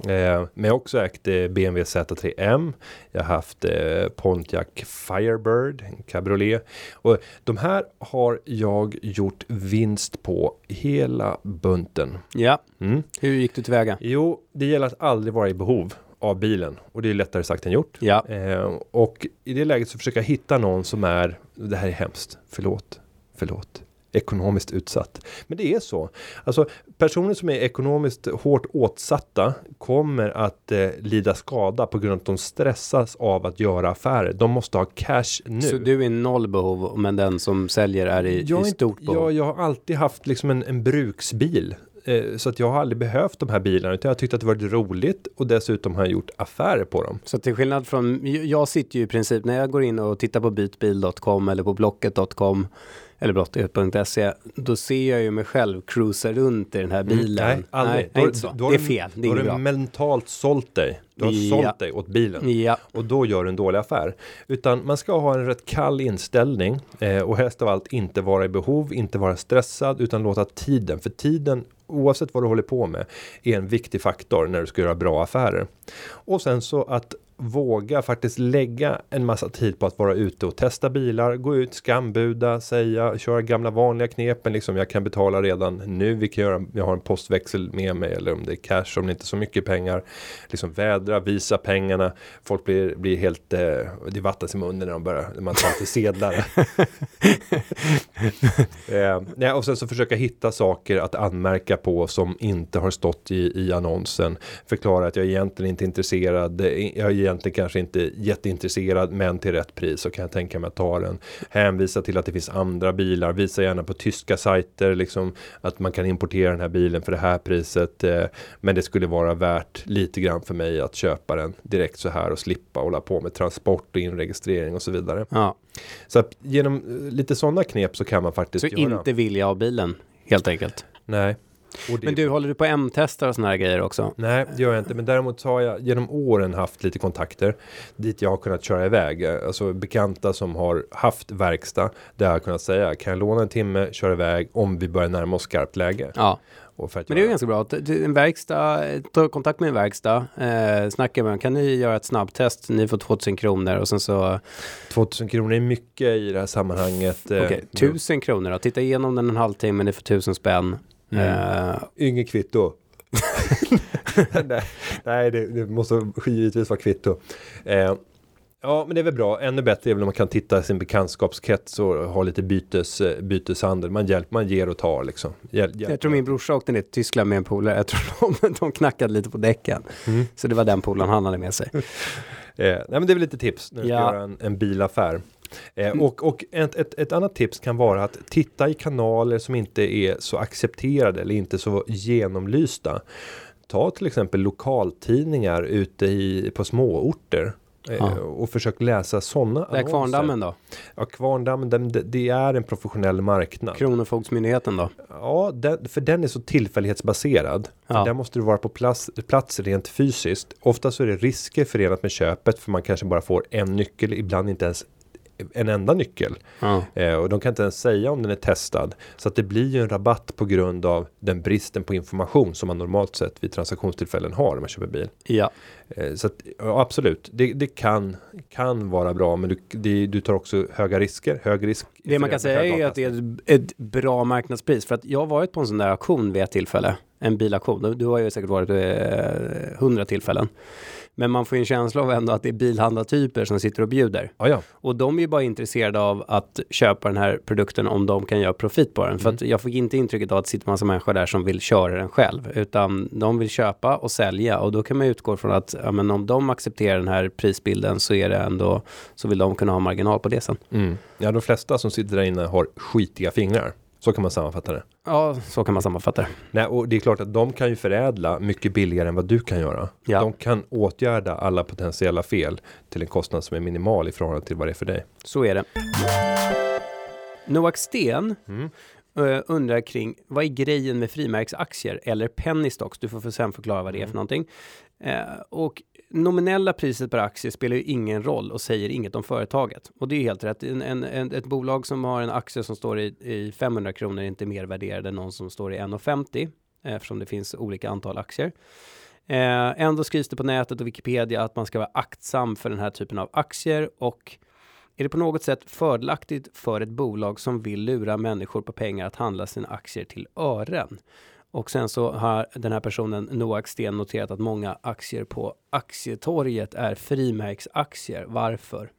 Eh, men jag har också ägt eh, BMW Z3M. Jag har haft eh, Pontiac Firebird, en cabriolet. Och de här har jag gjort vinst på hela bunten. Ja, Mm. hur gick du tillväga? Jo, det gäller att aldrig vara i behov av bilen och det är lättare sagt än gjort. Ja, och i det läget så försöker jag hitta någon som är, det här är hemskt, förlåt, förlåt, ekonomiskt utsatt. Men det är så. Alltså personer som är ekonomiskt hårt åtsatta kommer att eh, lida skada på grund av att de stressas av att göra affärer. De måste ha cash nu. så du är noll behov, men den som säljer är i, jag, i stort inte, behov? jag, jag har alltid haft liksom en, en bruksbil. Eh, så att jag har aldrig behövt de här bilarna utan jag har tyckt att det varit roligt och dessutom har jag gjort affärer på dem. Så till skillnad från, jag sitter ju i princip när jag går in och tittar på bytbil.com eller på blocket.com eller blottet.se, då ser jag ju mig själv cruisa runt i den här bilen. Mm, Nej, aldrig. Nej, Då inte så. då det är fel, det är Då har du mentalt sålt dig. Du har Ja. sålt dig åt bilen. Ja, Och då gör du en dålig affär. Utan man ska ha en rätt kall inställning. Eh, och helst av allt inte vara i behov, inte vara stressad. Utan låta tiden, för tiden oavsett vad du håller på med är en viktig faktor när du ska göra bra affärer. Och sen så att våga faktiskt lägga en massa tid på att vara ute och testa bilar, gå ut, skambuda, säga, köra gamla vanliga knepen liksom jag kan betala redan nu, vi kan göra, jag har en postväxel med mig eller om det är cash, om det inte är så mycket pengar, liksom vädra, visa pengarna, folk blir, blir helt, eh, det vattnas i munnen när de börjar, när man tar till sedlar. <laughs> eh, nej, och sen så försöka hitta saker att anmärka på som inte har stått i, i annonsen. Förklara att jag egentligen inte är intresserad. eh, Jag egentligen kanske inte jätteintresserad men till rätt pris så kan jag tänka mig att ta den. Hänvisa till att det finns andra bilar. Visa gärna på tyska sajter liksom att man kan importera den här bilen för det här priset. Eh, men det skulle vara värt lite grann för mig att köpa den direkt så här och slippa hålla på med transport och inregistrering och så vidare. ja. Så genom eh, lite sådana knep så kan man faktiskt Så göra. inte vilja av bilen, helt enkelt. Nej. Men du, håller du på M-testar och såna här grejer också? Nej, det gör jag inte. Men däremot har jag genom åren haft lite kontakter dit jag har kunnat köra iväg. Alltså bekanta som har haft verkstad. Där jag har kunnat säga, kan jag låna en timme, köra iväg om vi börjar närma oss skarpt läge. Ja, men det är ju ganska bra. En verkstad, ta kontakt med en verkstad, eh, snacka med dem. Kan ni göra ett snabbtest? Ni får 2000 kronor och sen så, 2000 kronor är mycket i det här sammanhanget. eh, okej, 1000 kronor då. Titta igenom den en halvtimme, ni får 1000 spänn. Mm. Eh, Inget kvitto. <laughs> nej, nej det, det måste givetvis vara kvitto. Eh, ja, men det är väl bra. Ännu bättre är väl om man kan titta i sin bekantskapskrets och ha lite bytes, eh, byteshandel. Man hjälper, man ger och tar liksom. Hjäl, hjälp. jag tror min brorsa åkte ner till Tyskland med en polare. Jag tror de, <laughs> de knackade lite på däcken. Mm. Så det var den polaren han hade med sig. Eh, nej, men det är väl lite tips när du ska Ja. göra en, en bilaffär. Eh, Mm. och och ett, ett, ett annat tips kan vara att titta i kanaler som inte är så accepterade eller inte så genomlysta. Ta till exempel lokaltidningar ute i, på småorter. Eh, Ja. Och försök läsa sådana Det är Kvarndammen då? Ja, Kvarndammen, den, det, är en professionell marknad. Kronofogdsmyndigheten då? Ja, den, för den är så tillfällighetsbaserad. Ja. Där måste du vara på plats, plats rent fysiskt. Ofta så är det risker förenat med köpet för man kanske bara får en nyckel, ibland inte ens en enda nyckel. Ja. Eh, och de kan inte ens säga om den är testad. Så att det blir ju en rabatt på grund av den bristen på information som man normalt sett vid transaktionstillfällen har när man köper bil. ja. Eh, så att, ja, absolut, det, det kan, kan vara bra men du, det, du tar också höga risker. Hög risk. Det man kan säga är att det är ett, ett bra marknadspris. För att jag har varit på en sån där auktion vid ett tillfälle. en bilaktion. Du, har ju säkert varit eh, hundra tillfällen. Men man får ju en känsla av ändå att det är bilhandlartyper som sitter och bjuder. Ja, ja. Och de är ju bara intresserade av att köpa den här produkten om de kan göra profit på den. För att jag fick inte intrycket av att det sitter massa människor där som vill köra den själv. Utan de vill köpa och sälja. Och då kan man utgå från att ja, men om de accepterar den här prisbilden så är det ändå så vill de kunna ha marginal på det sen. Mm. Ja, de flesta som sitter där inne har skitiga fingrar. Så kan man sammanfatta det. Ja, så kan man sammanfatta det. Nej, och det är klart att de kan ju förädla mycket billigare än vad du kan göra. Ja. De kan åtgärda alla potentiella fel till en kostnad som är minimal i förhållande till vad det är för dig. Så är det. Noak Sten Mm. eh, undrar kring vad är grejen med frimärksaktier eller penny stocks? Du får för sen förklara vad det är för någonting. Eh, och nominella priset per aktie spelar ju ingen roll och säger inget om företaget. Och det är helt rätt. En, en, en, ett bolag som har en aktie som står i, i 500 kronor är inte mer värderad än någon som står i 1,50 eh, eftersom det finns olika antal aktier. Eh, ändå skrivs det på nätet och Wikipedia att man ska vara aktsam för den här typen av aktier och är det på något sätt fördelaktigt för ett bolag som vill lura människor på pengar att handla sina aktier till ören? Och sen så har den här personen, Noak Sten, noterat att många aktier på aktietorget är frimärksaktier. Varför?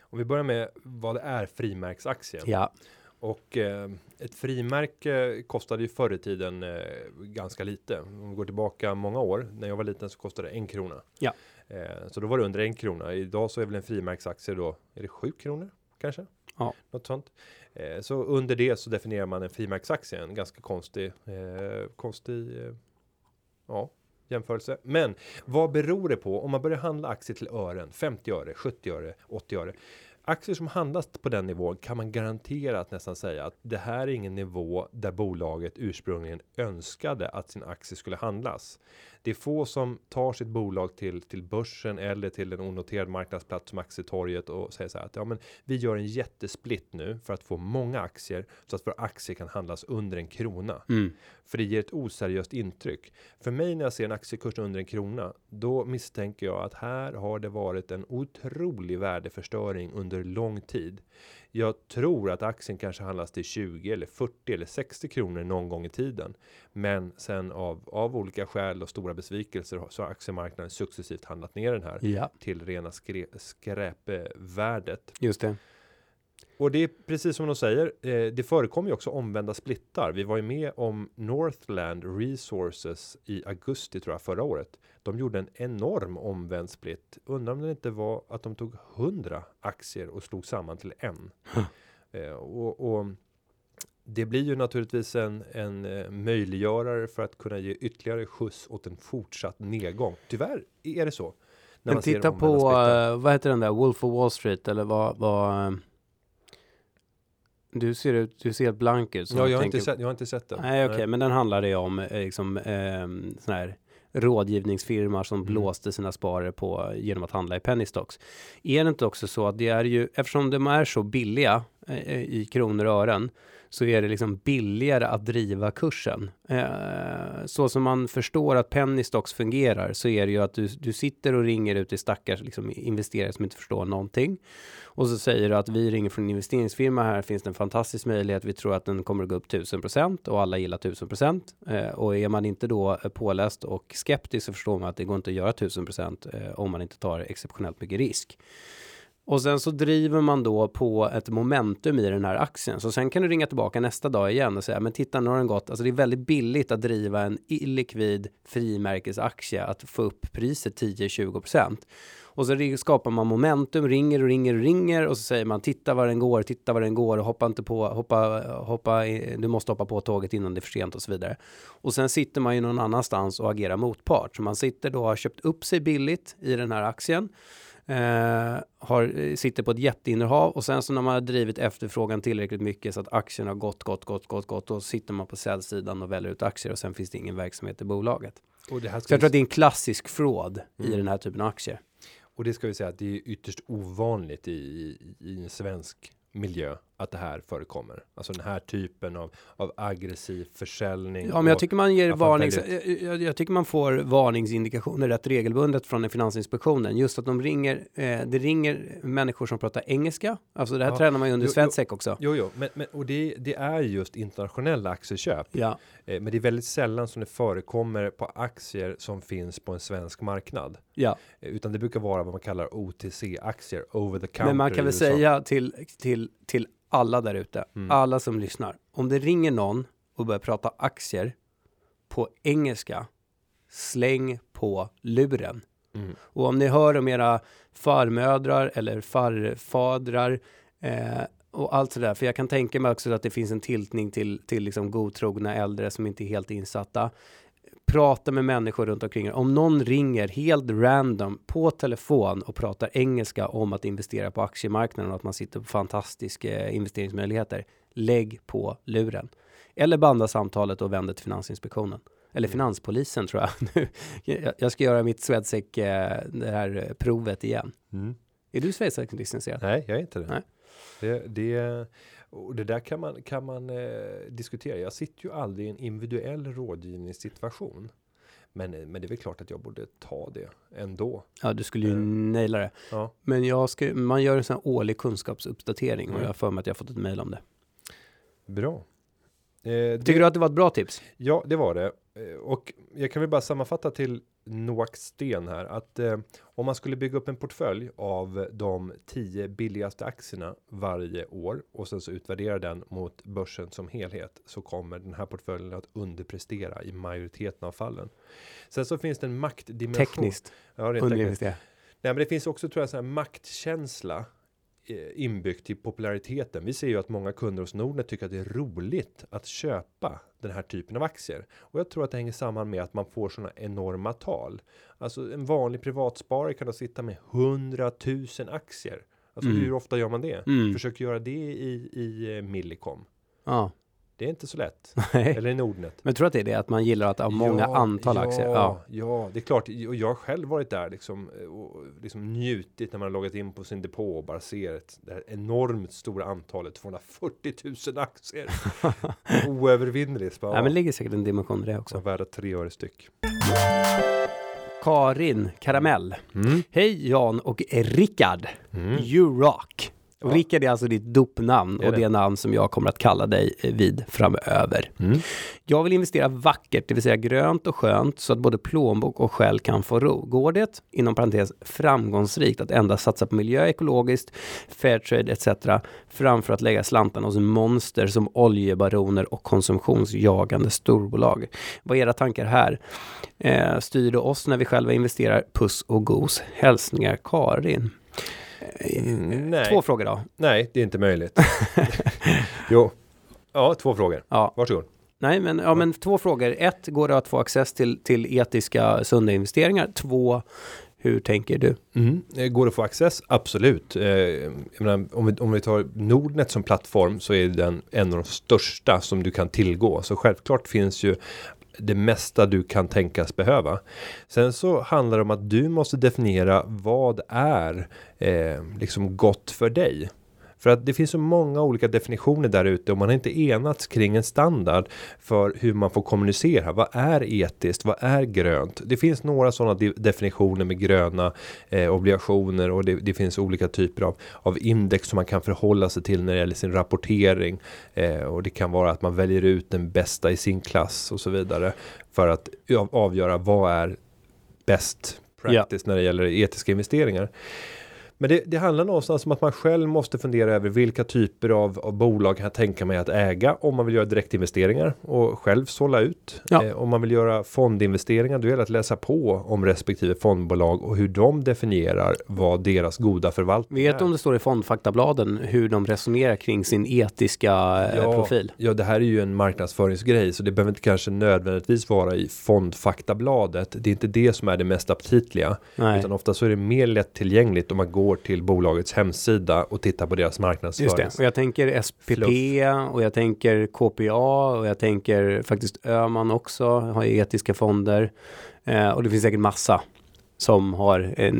Om vi börjar med vad det är frimärksaktie. Ja, Och eh, ett frimärke kostade ju förr i tiden eh, ganska lite. Om vi går tillbaka många år. När jag var liten så kostade det en krona. Ja. Eh, så då var det under en krona. Idag så är väl en frimärksaktie då, är det sju kronor kanske? Ja. Något sånt. Eh, så under det så definierar man en frimärksaktie. En ganska konstig, eh, konstig, eh, ja, jämförelse. Men vad beror det på om man börjar handla aktier till ören? 50 öre, 70 öre, 80 öre. Aktier som handlas på den nivån kan man garanterat nästan säga att det här är ingen nivå där bolaget ursprungligen önskade att sin aktie skulle handlas. Det är få som tar sitt bolag till till börsen eller till en onoterad marknadsplats som aktietorget och säger så här att ja, men vi gör en jättesplit nu för att få många aktier så att våra aktier kan handlas under en krona. mm. För det ger ett oseriöst intryck. För mig när jag ser en aktiekurs under en krona, då misstänker jag att här har det varit en otrolig värdeförstöring under lång tid. Jag tror att aktien kanske handlas till 20 eller 40 eller 60 kronor någon gång i tiden. Men sen av, av olika skäl och stora besvikelser har- så har aktiemarknaden successivt handlat ner den här ja, till rena skre, skräpvärdet. just det. Och det är precis som de säger. Eh, det förekommer ju också omvända splittar. Vi var ju med om Northland Resources i augusti tror jag förra året. De gjorde en enorm omvänd split. Undrar om det inte var att de tog 100 aktier och slog samman till en. Eh, och, och det blir ju naturligtvis en, en eh, möjliggörare för att kunna ge ytterligare skjuts åt en fortsatt nedgång. Tyvärr är det så. när Men titta på, eh, vad heter den där, Wolf of Wall Street eller vad, vad eh, du ser ut, du ser helt blank ut. så Ja, jag har, tänker- inte sett, jag har inte sett den. Nej, okej, men den handlade ju om eh, liksom, eh, sån här rådgivningsfirma som Mm. blåste sina sparare på genom att handla i penny stocks. Är det inte också så att det är ju, eftersom de är så billiga Eh, eh, i kronor och ören, så är det liksom billigare att driva kursen. Eh, så som man förstår att penny stocks fungerar så är det ju att du, du sitter och ringer ut till stackars liksom, investerare som inte förstår någonting. Och så säger du att vi ringer från en investeringsfirma. Här finns det en fantastisk möjlighet. Vi tror att den kommer att gå upp 1000% och alla gillar 1000%. Och är man inte då påläst och skeptisk så förstår man att det går inte att göra 1000% om man inte tar exceptionellt mycket risk. Och sen så driver man då på ett momentum i den här aktien. Så sen kan du ringa tillbaka nästa dag igen och säga, men titta nu har den gått. Alltså det är väldigt billigt att driva en illikvid frimärkesaktie, att få upp priset 10-20%. Och så skapar man momentum, ringer och ringer och ringer och så säger man titta var den går, titta var den går och hoppa inte på, hoppa, hoppa, du måste hoppa på tåget innan det är för sent och så vidare. Och sen sitter man ju någon annanstans och agerar motpart. Så man sitter då och har köpt upp sig billigt i den här aktien. Eh, har, eh, sitter på ett jätteinnehav och sen så när man har drivit efterfrågan tillräckligt mycket så att aktien har gått, gått, gått, gått, gått, då sitter man på säljsidan och väljer ut aktier och sen finns det ingen verksamhet i bolaget. Och Så jag tror att det är en klassisk fraud i Mm. den här typen av aktier. Och det ska vi säga att det är ytterst ovanligt i, i, i en svensk miljö att det här förekommer. Alltså den här typen av, av aggressiv försäljning. Ja, men jag tycker man ger varnings... Jag, jag, tycker man får varningsindikationer rätt regelbundet från Finansinspektionen. Just att de ringer, eh, det ringer människor som pratar engelska. Alltså det här Ja. tränar man ju under. Swedec också. Jo, jo, men, men och det, det är just internationella aktieköp. Ja, Eh, men det är väldigt sällan som det förekommer på aktier som finns på en svensk marknad. ja. Eh, utan det brukar vara vad man kallar OTC-aktier, over the counter Men man kan väl säga till, till, till alla där ute, Mm. alla som lyssnar. Om det ringer någon och börjar prata aktier på engelska, släng på luren. Mm. Och om ni hör om era farmödrar eller farfadrar eh, och allt sådär, för jag kan tänka mig också att det finns en tiltning till, till liksom godtrogna äldre som inte är helt insatta. Prata med människor runt omkring er. Om någon ringer helt random på telefon och pratar engelska om att investera på aktiemarknaden och att man sitter på fantastiska eh, investeringsmöjligheter. Lägg på luren. Eller banda samtalet och vänd det till Finansinspektionen. Eller Finanspolisen tror jag. <laughs> Nu, jag- ska göra mitt Swedec, eh, det här eh, provet igen. Mm. Är du Swedec-licensierad? Nej, jag är inte det. Nej. Det, det, och det där kan man, kan man eh, diskutera. Jag sitter ju aldrig i en individuell rådgivningssituation. Men, eh, men det är väl klart att jag borde ta det ändå. Ja, du skulle ju Eh. naila det. Ja, Men jag ska, man gör en sån här årlig kunskapsuppdatering och Mm. jag har för mig att jag fått ett mejl om det. bra. Eh, det, Tycker du att det var ett bra tips? Ja, det var det. Eh, Och jag kan väl bara sammanfatta till Noak Sten här att eh, om man skulle bygga upp en portfölj av de 10 billigaste aktierna varje år och sen så utvärdera den mot börsen som helhet så kommer den här portföljen att underprestera i majoriteten av fallen. Sen så finns det en maktdimension. Tekniskt Ja, rent tekniskt. Nej, men det finns också tror jag så här maktkänsla inbyggt i populariteten. Vi ser ju att många kunder hos Nordnet tycker att det är roligt att köpa den här typen av aktier. Och jag tror att det hänger samman med att man får sådana enorma tal. Alltså en vanlig privatsparare kan då sitta med 100 000 aktier. Alltså Mm. hur ofta gör man det? Mm. Försök göra det i, i eh, Millicom. Ja, Det är inte så lätt. <laughs> nej. Eller i Nordnet. Men tror att det är det att man gillar att ha många Ja, antal ja, aktier. Ja. Ja, det är klart. Och jag har själv varit där liksom, och liksom njutit när man har loggat in på sin depå och bara ser ett, det här enormt stora antalet, 240 000 aktier. <laughs> Oövervinneligt. Nej, men det ligger säkert en dimension i det också. och värda tre öre styck. Karin Karamell. Mm. Hej Jan och Rickard. Mm. You rock. Ja. Rickard är alltså ditt dopnamn Det och det det. är namn som jag kommer att kalla dig eh, vid framöver. Mm. Jag vill investera vackert, det vill säga grönt och skönt, så att både plånbok och själ kan få ro. Går det, inom parentes, framgångsrikt att endast satsa på miljö, ekologiskt, fairtrade etc. framför att lägga slantarna hos monster som oljebaroner och konsumtionsjagande storbolag? Vad är era tankar här? Eh, styr det oss när vi själva investerar? Puss och gos. Hälsningar Karin. Mm, nej. Två frågor då. Nej, det är inte möjligt. <laughs> jo. Ja, två frågor. Ja, Varsågod. Nej, men, ja, men två frågor. Ett, går det att få access till, till etiska sunda investeringar? Två, hur tänker du? Mm. Eh, Går det att få access? Absolut. Eh, menar, om, vi, om vi tar Nordnet som plattform så är den en av de största som du kan tillgå. Så självklart finns ju det mesta du kan tänkas behöva. Sen så handlar det om att du måste definiera vad är eh, liksom gott för dig. För att det finns så många olika definitioner där ute och man har inte enats kring en standard för hur man får kommunicera. Vad är etiskt? Vad är grönt? Det finns några sådana de- definitioner med gröna eh, obligationer och det, det finns olika typer av, av index som man kan förhålla sig till när det gäller sin rapportering. Eh, och det kan vara att man väljer ut den bästa i sin klass och så vidare för att av- avgöra vad är bäst practice när det gäller etiska investeringar. Men det, det handlar någonstans om att man själv måste fundera över vilka typer av, av bolag kan jag tänka mig att äga om man vill göra direktinvesteringar och själv sålla ut. Ja. Eh, om man vill göra fondinvesteringar, då gäller det att läsa på om respektive fondbolag och hur de definierar vad deras goda förvaltning Vet du om det står i fondfaktabladen hur de resonerar kring sin etiska eh, profil? Ja, det här är ju en marknadsföringsgrej så det behöver inte kanske nödvändigtvis vara i fondfaktabladet. Det är inte det som är det mest aptitliga. Nej, Utan ofta så är det mer lättillgängligt om man går till bolagets hemsida och tittar på deras just marknadsföring. det. Och jag tänker SPP och jag tänker KPA och jag tänker faktiskt Öman också har etiska fonder. Eh, och det finns säkert massa som har en,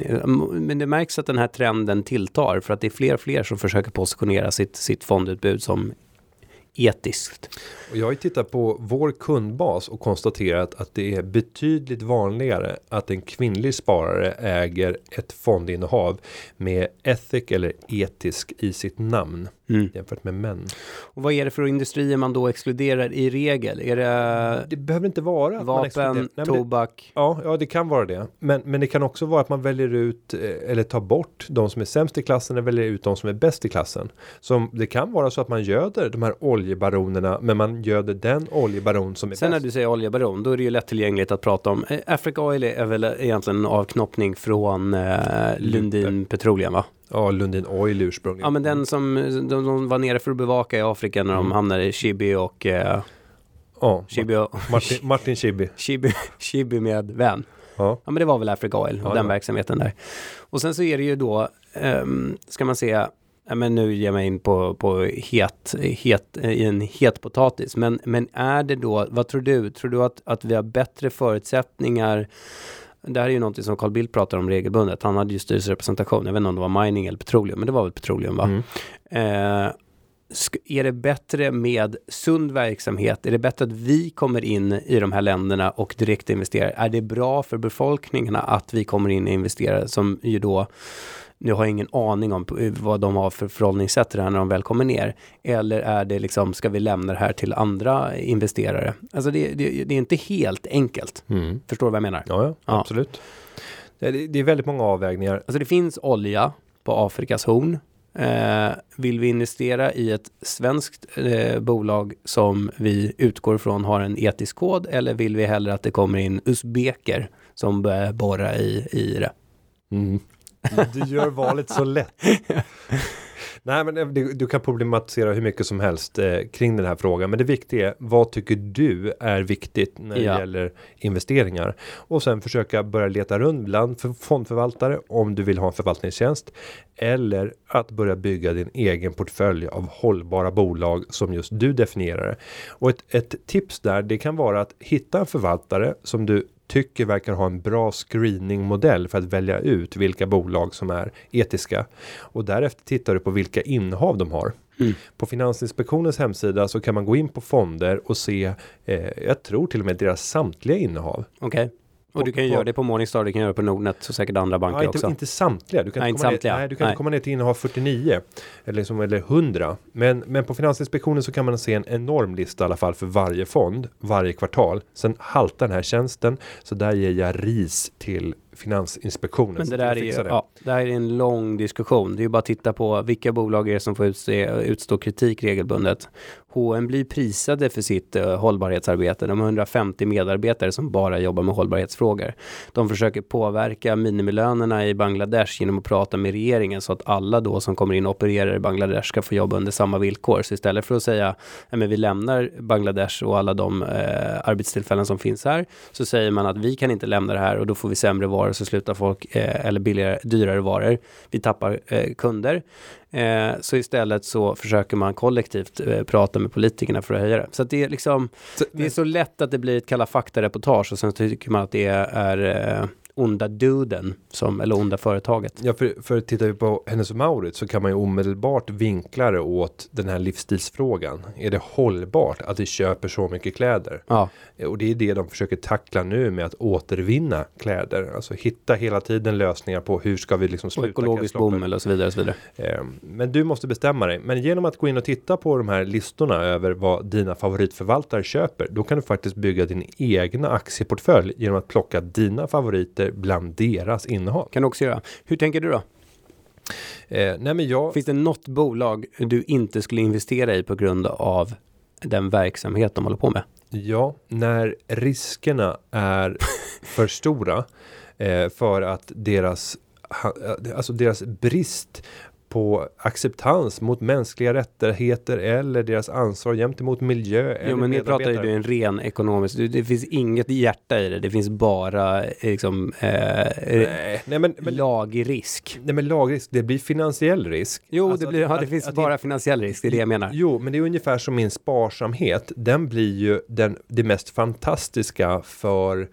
men det märks att den här trenden tilltar för att det är fler och fler som försöker positionera sitt, sitt fondutbud som etiskt. Och jag har ju tittat på vår kundbas och konstaterat att det är betydligt vanligare att en kvinnlig sparare äger ett fondinnehav med ethic eller etisk i sitt namn Mm. jämfört med män. Och vad är det för industrier man då exkluderar i regel? Är det Det behöver inte vara att vapen, Nej, men det- tobak? Ja, ja, det kan vara det. Men, men det kan också vara att man väljer ut eh, eller tar bort de som är sämst i klassen och väljer ut de som är bäst i klassen. Som det kan vara så att man göder de här oljebaronerna, men man göder den oljebaron som är Sen när bäst. du säger oljebaron, då är det ju lättillgängligt att prata om. Eh, Africa Oil är väl egentligen en avknoppning från eh, Lundin Petroleum va? Ja, Lundin Oil ursprungligen. Ja men den som de, de var nere för att bevaka i Afrika när de Mm. hamnade i Chibi och eh, Ja, Chibi, och, Martin, Martin Chibi. Chibi, <laughs> Chibi med vän. Ja. Ja men det var väl Africa Oil och Ja, den ja. verksamheten där. Och sen så är det ju då, ehm, ska man säga, men nu ger jag mig in på, på het, het, i en het potatis. Men, men är det då, vad tror du? Tror du att, att vi har bättre förutsättningar det här är ju någonting som Carl Bildt pratar om regelbundet. Han hade ju styrelserepresentation. Jag vet inte om det var mining eller petroleum, men det var väl petroleum va? Mm. Eh, är det bättre med sund verksamhet? Är det bättre att vi kommer in i de här länderna och direkt investerar? Är det bra för befolkningarna att vi kommer in och investerar som ju då nu har jag ingen aning om vad de har för förhållningssätt till det här när de väl kommer ner. Eller är det liksom, ska vi lämna det här till andra investerare? Alltså det, det, det är inte helt enkelt. Mm. Förstår du vad jag menar? Ja, ja, Ja. absolut. Det är, det är väldigt många avvägningar. Alltså det finns olja på Afrikas horn. Eh, vill vi investera i ett svenskt eh, bolag som vi utgår från har en etisk kod eller vill vi hellre att det kommer in usbeker som börjar borra i, i det? Mm. Du gör valet så lätt. <laughs> Nej, men det, du kan problematisera hur mycket som helst eh, kring den här frågan. Men det viktiga är vad tycker du är viktigt när det Ja. gäller investeringar? Och sen försöka börja leta runt bland för fondförvaltare om du vill ha en förvaltningstjänst. Eller att börja bygga din egen portfölj av hållbara bolag som just du definierar det. Och ett, ett tips där, det kan vara att hitta en förvaltare som du tycker verkar ha en bra screeningmodell för att välja ut vilka bolag som är etiska. Och därefter tittar du på vilka innehav de har. Mm. På Finansinspektionens hemsida så kan man gå in på fonder och se, eh, jag tror till och med deras samtliga innehav. Okej. Och du kan ju på- göra det på Morningstar, du kan göra det på Nordnet och säkert andra banker Ja, inte, också. inte samtliga. Du kan Nej, inte komma ner, samtliga. nej, du kan Nej. inte komma ner till innehav 49 eller, liksom, eller 100. Men, men på Finansinspektionen så kan man se en enorm lista i alla fall för varje fond varje kvartal. Sen haltar den här tjänsten så där ger jag ris till Finansinspektionen. Men det där är ju, det. ja, det här är en lång diskussion. Det är ju bara att titta på vilka bolag är det som får utse, utstå kritik regelbundet. H&M blir prisade för sitt uh, hållbarhetsarbete. De har 150 medarbetare som bara jobbar med hållbarhetsfrågor. De försöker påverka minimilönerna i Bangladesh genom att prata med regeringen så att alla då som kommer in och opererar i Bangladesh ska få jobba under samma villkor. Så istället för att säga att vi lämnar Bangladesh och alla de eh, arbetstillfällen som finns här så säger man att vi kan inte lämna det här och då får vi sämre varor så slutar folk eh, eller billigare, dyrare varor. Vi tappar eh, kunder. Eh, så istället så försöker man kollektivt eh, prata med politikerna för att höja det. Så det är liksom, Så- det är så lätt att det blir ett Kalla fakta-reportage och sen tycker man att det är eh, onda duden, som, eller onda företaget. Ja, för, för tittar vi på Hennes och Mauritz så kan man ju omedelbart vinkla det åt den här livsstilsfrågan. Är det hållbart att vi köper så mycket kläder? Ja, Och det är det de försöker tackla nu med att återvinna kläder. Alltså hitta hela tiden lösningar på hur ska vi liksom sluta ekologisk bomull och så vidare. Och så vidare. Eh, Men du måste bestämma dig. Men genom att gå in och titta på de här listorna över vad dina favoritförvaltare köper. Då kan du faktiskt bygga din egna aktieportfölj genom att plocka dina favoriter bland deras innehav. Kan du också göra. Hur tänker du då? Eh, nej men jag, Finns det något bolag du inte skulle investera i på grund av den verksamhet de håller på med? Ja, när riskerna är <laughs> för stora eh, för att deras, alltså deras brist på acceptans mot mänskliga rättigheter eller deras ansvar gentemot miljö Jo, men nu pratar ju en ren ekonomisk. Det finns inget hjärta i det. Det finns bara eh, liksom eh, Nej, nej men, men, lagrisk. nej, men lagrisk, det blir finansiell risk. Jo, Alltså det, blir, att- ja, det att- finns att bara finansiell risk. Det är det jag menar. Jo, men det är ungefär som min sparsamhet. Den blir ju den, det mest fantastiska för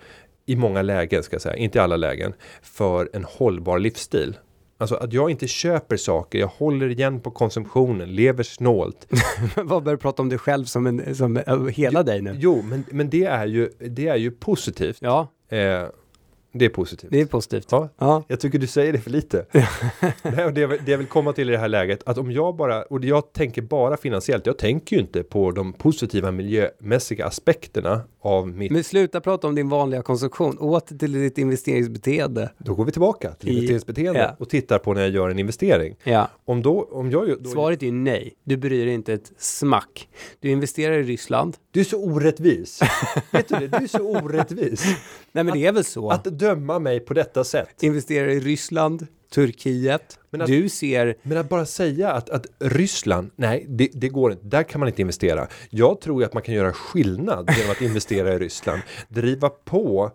i många lägen ska jag säga, inte i alla lägen, för en hållbar livsstil. Alltså att jag inte köper saker, jag håller igen på konsumtionen, lever snålt. <laughs> Vad börjar du prata om dig själv som, en, som eh, hela dig nu? Jo, men, men det är ju, det är ju positivt. Ja, Eh, det är positivt. det är positivt. Ja, Ja, jag tycker du säger det för lite. <laughs> Det, vill- det jag vill komma till i det här läget, att om jag bara, och jag tänker bara finansiellt, jag tänker ju inte på de positiva miljömässiga aspekterna av mitt, men sluta prata om din vanliga konsumtion. Åter till ditt investeringsbeteende. då går vi tillbaka till I- investeringsbeteende ja. och tittar på när jag gör en investering. Ja, Om då, om jag, då svaret är ju nej. Du bryr dig inte ett smack. Du investerar i Ryssland. du är så orättvis. <laughs> Vet du det? Du är så orättvis. Nej, men det är väl så. Att döma mig på detta sätt. Investerar i Ryssland, Turkiet. Men att- Du ser Men att bara säga att, att Ryssland, nej, det, det går inte. Där kan man inte investera. Jag tror att man kan göra skillnad genom att investera i Ryssland. Driva på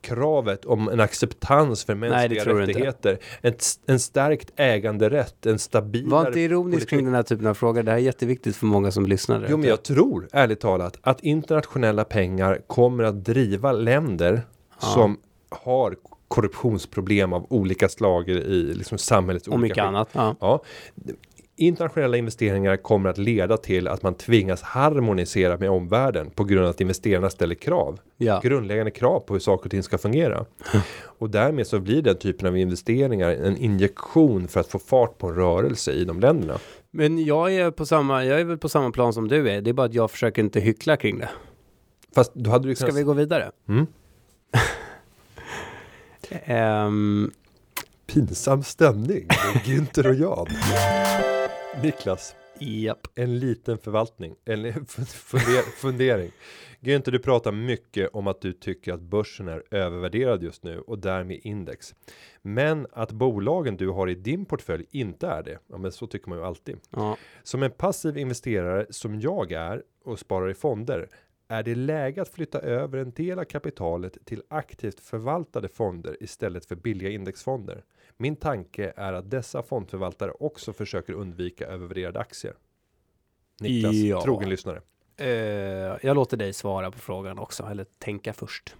kravet om en acceptans för mänskliga inte. rättigheter. En, en stärkt äganderätt, en stabilare Var inte ironisk politik. kring den här typen av frågor. Det här är jätteviktigt för många som lyssnar. Jo, men jag tror ärligt talat att internationella pengar kommer att driva länder Ja. som har korruptionsproblem av olika slag i liksom samhällets och olika mycket skikt. annat. Ja. Ja, internationella investeringar kommer att leda till att man tvingas harmonisera med omvärlden på grund av att investerarna ställer krav. Ja. Grundläggande krav på hur saker och ting ska fungera. <laughs> Och därmed så blir den typen av investeringar en injektion för att få fart på en rörelse i de länderna. Men jag är, på samma, jag är väl på samma plan som du är. Det är bara att jag försöker inte hyckla kring det. Fast då hade du Ska kunnat... vi gå vidare? Mm. <laughs> Ehm, Pinsam stämning Günther och Jan. Niklas, japp. en liten förvaltning, funder, fundering. Günther, du pratar mycket om att du tycker att börsen är övervärderad just nu och därmed index. Men att bolagen du har i din portfölj inte är det. Ja, men så tycker man ju alltid. Ja. Som en passiv investerare som jag är och sparar i fonder är det läge att flytta över en del av kapitalet till aktivt förvaltade fonder istället för billiga indexfonder. Min tanke är att dessa fondförvaltare också försöker undvika övervärderade aktier. Niklas, Ja. trogen lyssnare. Eh, jag låter dig svara på frågan också, eller tänka först.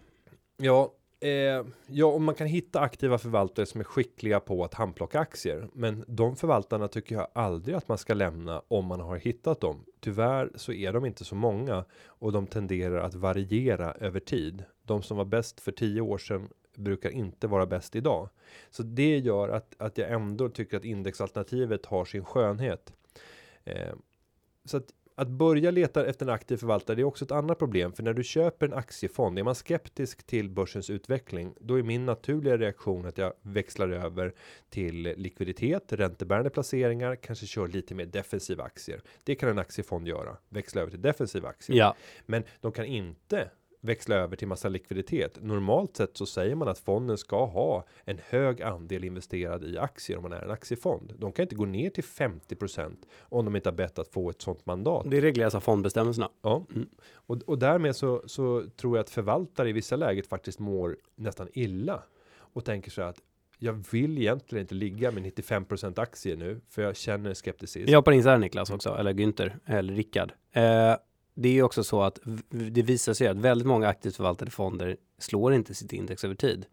Ja, eh, ja, om man kan hitta aktiva förvaltare som är skickliga på att handplocka aktier. Men de förvaltarna tycker jag aldrig att man ska lämna om man har hittat dem. Tyvärr så är de inte så många och de tenderar att variera över tid. De som var bäst för tio år sedan brukar inte vara bäst idag. Så det gör att, att jag ändå tycker att indexalternativet har sin skönhet. Eh, så att att börja leta efter en aktiv förvaltare det är också ett annat problem. För när du köper en aktiefond, är man skeptisk till börsens utveckling, då är min naturliga reaktion att jag växlar över till likviditet, räntebärande placeringar, kanske kör lite mer defensiva aktier. Det kan en aktiefond göra, växla över till defensiva aktier. Ja, Men de kan inte växla över till massa likviditet. Normalt sett så säger man att fonden ska ha en hög andel investerad i aktier om man är en aktiefond. De kan inte gå ner till 50% om de inte har bett att få ett sådant mandat. det regleras av fondbestämmelserna. Ja, Mm. och, och därmed så, så tror jag att förvaltare i vissa läget faktiskt mår nästan illa och tänker så här att jag vill egentligen inte ligga med 95% aktier nu för jag känner skepticism. Jag hoppar in så här Niklas också, eller Günther, eller Rickard. Eh, det är ju också så att det visar sig att väldigt många aktivt förvaltade fonder slår inte sitt index över tid.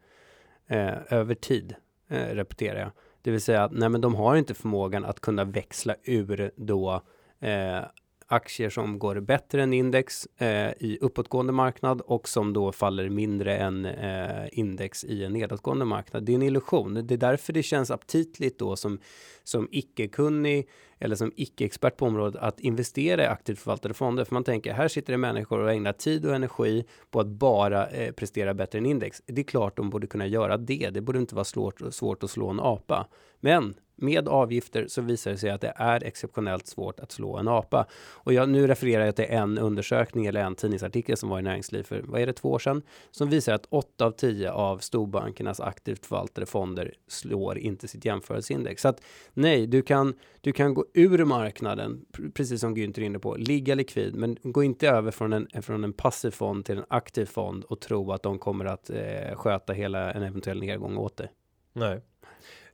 Eh, över tid, eh, repeterar jag. Det vill säga att nej, men de har inte förmågan att kunna växla ur då eh, aktier som går bättre än index eh, i uppåtgående marknad och som då faller mindre än eh, index i en nedåtgående marknad. Det är en illusion. Det är därför det känns aptitligt då som, som icke-kunnig eller som icke-expert på området att investera i aktivt förvaltade fonder. För man tänker, här sitter det människor och ägnar tid och energi på att bara eh, prestera bättre än index. Det är klart de borde kunna göra det. Det borde inte vara svårt, svårt att slå en apa. Men med avgifter så visar det sig att det är exceptionellt svårt att slå en apa. Och jag, nu refererar jag till en undersökning eller en tidningsartikel som var i Näringsliv för, vad är det, två år sedan? Som visar att 8 av 10 av storbankernas aktivt förvaltade fonder slår inte sitt jämförelseindex. Så att nej, du kan, du kan gå ur marknaden, precis som Günther är inne på, ligga likvid, men gå inte över från en, från en passiv fond till en aktiv fond och tro att de kommer att eh, sköta hela en eventuell nedgång åt dig. Nej.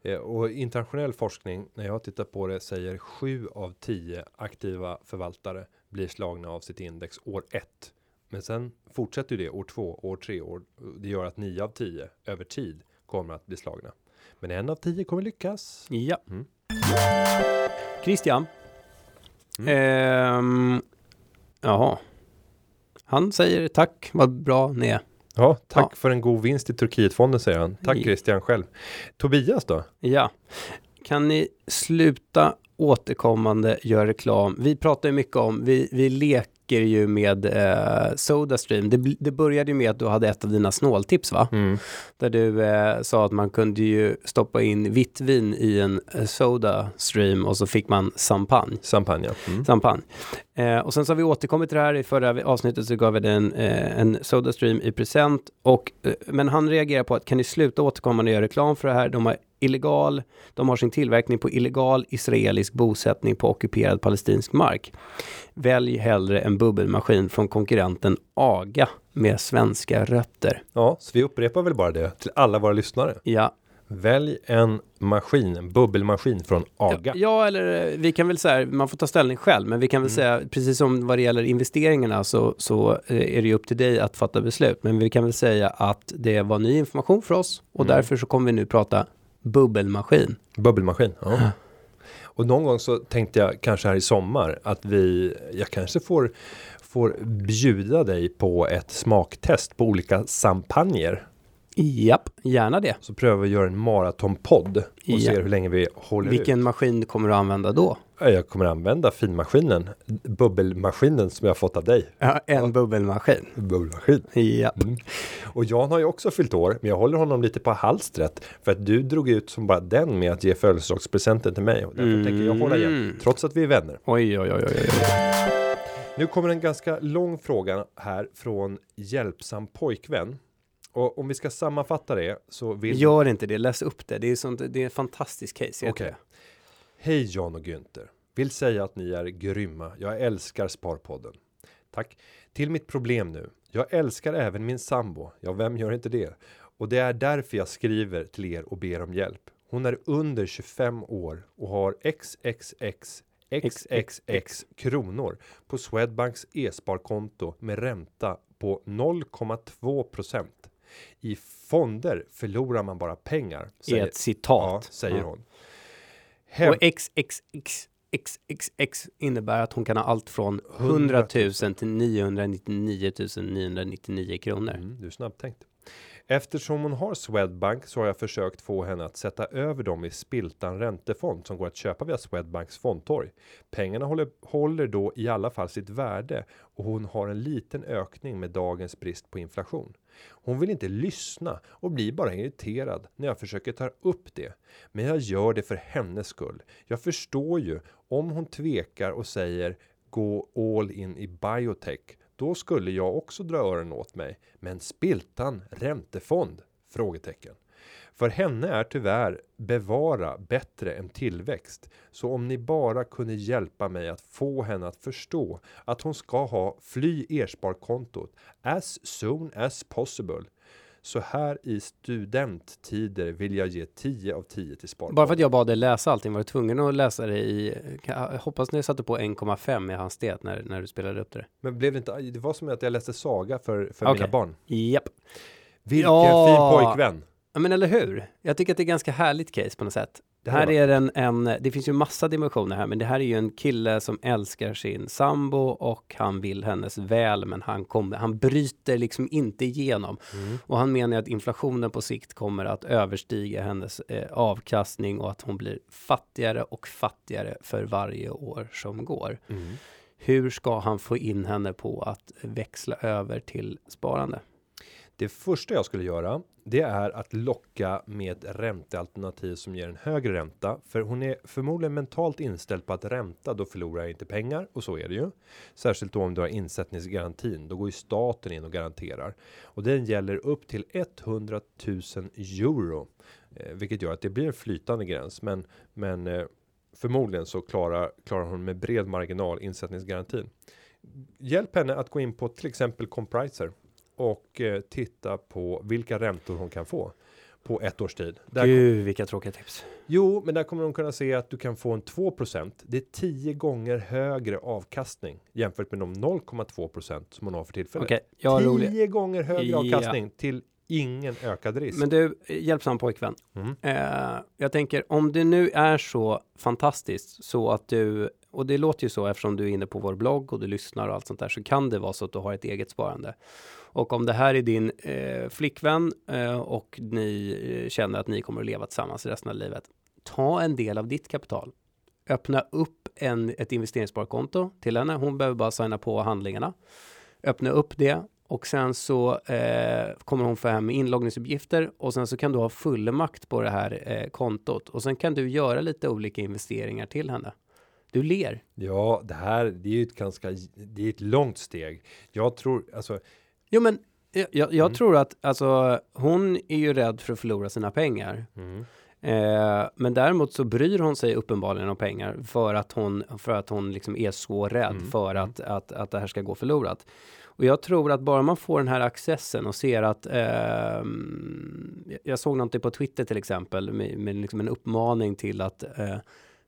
Eh, Och internationell forskning, när jag tittar på det, säger 7 av 10 aktiva förvaltare blir slagna av sitt index år 1. Men sen fortsätter ju det år två, år tre, år. Det gör att nio av tio över tid kommer att bli slagna. Men en av tio kommer lyckas. Ja. Mm. Christian. Mm. Ehm, jaha. Han säger tack, vad bra ni är. Ja, tack Ja. för en god vinst i Turkietfonden säger han. Tack Ja. Christian själv. Tobias då? Ja. Kan ni sluta återkommande göra reklam? Vi pratar ju mycket om, vi, vi leker ju med eh, Sodastream. Det, det började ju med att du hade ett av dina snåltips va? Mm. Där du eh, sa att man kunde ju stoppa in vitt vin i en eh, Sodastream och så fick man champagne. Champagne. Mm. Champagne. Eh, och sen så har vi återkommit till det här. I förra avsnittet så gav vi den eh, en Sodastream i present. Och, eh, men han reagerar på att kan ni sluta återkommande göra reklam för det här? De har illegal, de har sin tillverkning på illegal israelisk bosättning på ockuperad palestinsk mark. Välj hellre en bubbelmaskin från konkurrenten AGA med svenska rötter. Ja, så vi upprepar väl bara det till alla våra lyssnare. Ja, Välj en maskin, en bubbelmaskin från AGA. Ja, eller eh, vi kan väl säga, man får ta ställning själv, men vi kan väl säga, precis som vad det gäller investeringarna så, så eh, är det ju upp till dig att fatta beslut. Men vi kan väl säga att det var ny information för oss och Mm. därför så kommer vi nu prata bubbelmaskin. Bubbelmaskin. Ja. Och någon gång så tänkte jag kanske här i sommar att vi, jag kanske får, får bjuda dig på ett smaktest på olika champagner. Japp, gärna det. Så prövar vi att göra en maratonpodd och Ja. ser hur länge vi håller Vilken ut. maskin kommer du använda då? Ja, Jag kommer använda finmaskinen, bubbelmaskinen som jag fått av dig. Ja, en bubbelmaskin. Bubbelmaskin. Japp. Mm. Och Jan har ju också fyllt år, men jag håller honom lite på halstret. För att du drog ut som bara den med att ge födelsedagspresenten till mig. Och därför tänker jag hålla igen, Mm. trots att vi är vänner. Oj, oj, oj, oj, oj. Nu kommer en ganska lång fråga här från hjälpsam pojkvän. Och om vi ska sammanfatta det så vill... Gör inte det, läs upp det. Det är, sånt, det är en fantastisk case. det. Hej Jan och Günther. Vill säga att ni är grymma. Jag älskar Sparpodden. Tack. Till mitt problem nu. Jag älskar även min sambo. Ja, vem gör inte det? Och det är därför jag skriver till er och ber om hjälp. Hon är under 25 år och har XXX XXX kronor på Swedbanks e-sparkonto med ränta på 0,2 procent. I fonder förlorar man bara pengar. I ett ja, citat. säger Ja. hon. Häv- Och XXX XXX innebär att hon kan ha allt från 100 000 till 999 999 kronor. Mm, du är snabbtänkt. Eftersom hon har Swedbank så har jag försökt få henne att sätta över dem i Spiltan räntefond som går att köpa via Swedbanks fondtorg. Pengarna håller, håller då i alla fall sitt värde och hon har en liten ökning med dagens brist på inflation. Hon vill inte lyssna och blir bara irriterad när jag försöker ta upp det. Men jag gör det för hennes skull. Jag förstår ju om hon tvekar och säger gå all in i biotech då skulle jag också dra öronen åt mig. Men spiltan räntefond? Frågetecken. För henne är tyvärr bevara bättre än tillväxt. Så om ni bara kunde hjälpa mig att få henne att förstå att hon ska ha fly ersparkontot as soon as possible. Så här i studenttider vill jag ge 10 av 10 till Sparbanken. Bara för att jag bad dig läsa allting var du tvungen att läsa det i, jag hoppas ni satte på 1,5 i hastighet när, när du spelade upp det. Men blev det inte, det var som att jag läste saga för, för Okej. mina barn. Japp. Vilken Ja. fin pojkvän! Ja men eller hur? Jag tycker att det är ganska härligt case på något sätt. Det här är en, en, det finns ju massa dimensioner här, men det här är ju en kille som älskar sin sambo och han vill hennes väl, men han, kommer, han bryter liksom inte igenom. Mm. Och han menar att inflationen på sikt kommer att överstiga hennes eh, avkastning och att hon blir fattigare och fattigare för varje år som går. Mm. Hur ska han få in henne på att växla över till sparande? Det första jag skulle göra, det är att locka med räntealternativ som ger en högre ränta. För hon är förmodligen mentalt inställd på att ränta, då förlorar jag inte pengar. Och så är det ju. Särskilt då om du har insättningsgarantin. Då går ju staten in och garanterar. Och den gäller upp till 100 000 euro. Eh, vilket gör att det blir en flytande gräns. Men, men eh, förmodligen så klarar, klarar hon med bred marginal insättningsgarantin. Hjälp henne att gå in på till exempel Compriser och eh, titta på vilka räntor hon kan få. på ett års tid. Där Gud, vilka tråkiga tips. Jo, men där kommer de kunna se att du kan få en 2% Det är 10 gånger högre avkastning jämfört med de 0,2% som man har för tillfället. Okej, jag har 10 rolig. gånger högre Ja. avkastning till ingen ökad risk. Men du, hjälpsam pojkvän. Mm. Eh, jag tänker om det nu är så fantastiskt så att du, och det låter ju så eftersom du är inne på vår blogg och du lyssnar och allt sånt där, så kan det vara så att du har ett eget sparande. Och om det här är din eh, flickvän eh, och ni eh, känner att ni kommer att leva tillsammans resten av livet, ta en del av ditt kapital. Öppna upp en, ett investeringssparkonto till henne. Hon behöver bara signa på handlingarna. Öppna upp det och sen så eh, kommer hon få hem inloggningsuppgifter och sen så kan du ha fullmakt på det här eh, kontot och sen kan du göra lite olika investeringar till henne. Du ler. Ja, det här det är ju ett ganska, det är ett långt steg. Jag tror, alltså, Jo, men jag, jag, Mm. tror att alltså hon är ju rädd för att förlora sina pengar. mm, Eh, men däremot så bryr hon sig uppenbarligen om pengar för att hon, för att hon liksom är så rädd Mm, för mm. att, att, att det här ska gå förlorat. Och jag tror att bara man får den här accessen och ser att jag- jag såg någonting på Twitter till exempel med, med liksom en uppmaning till att eh,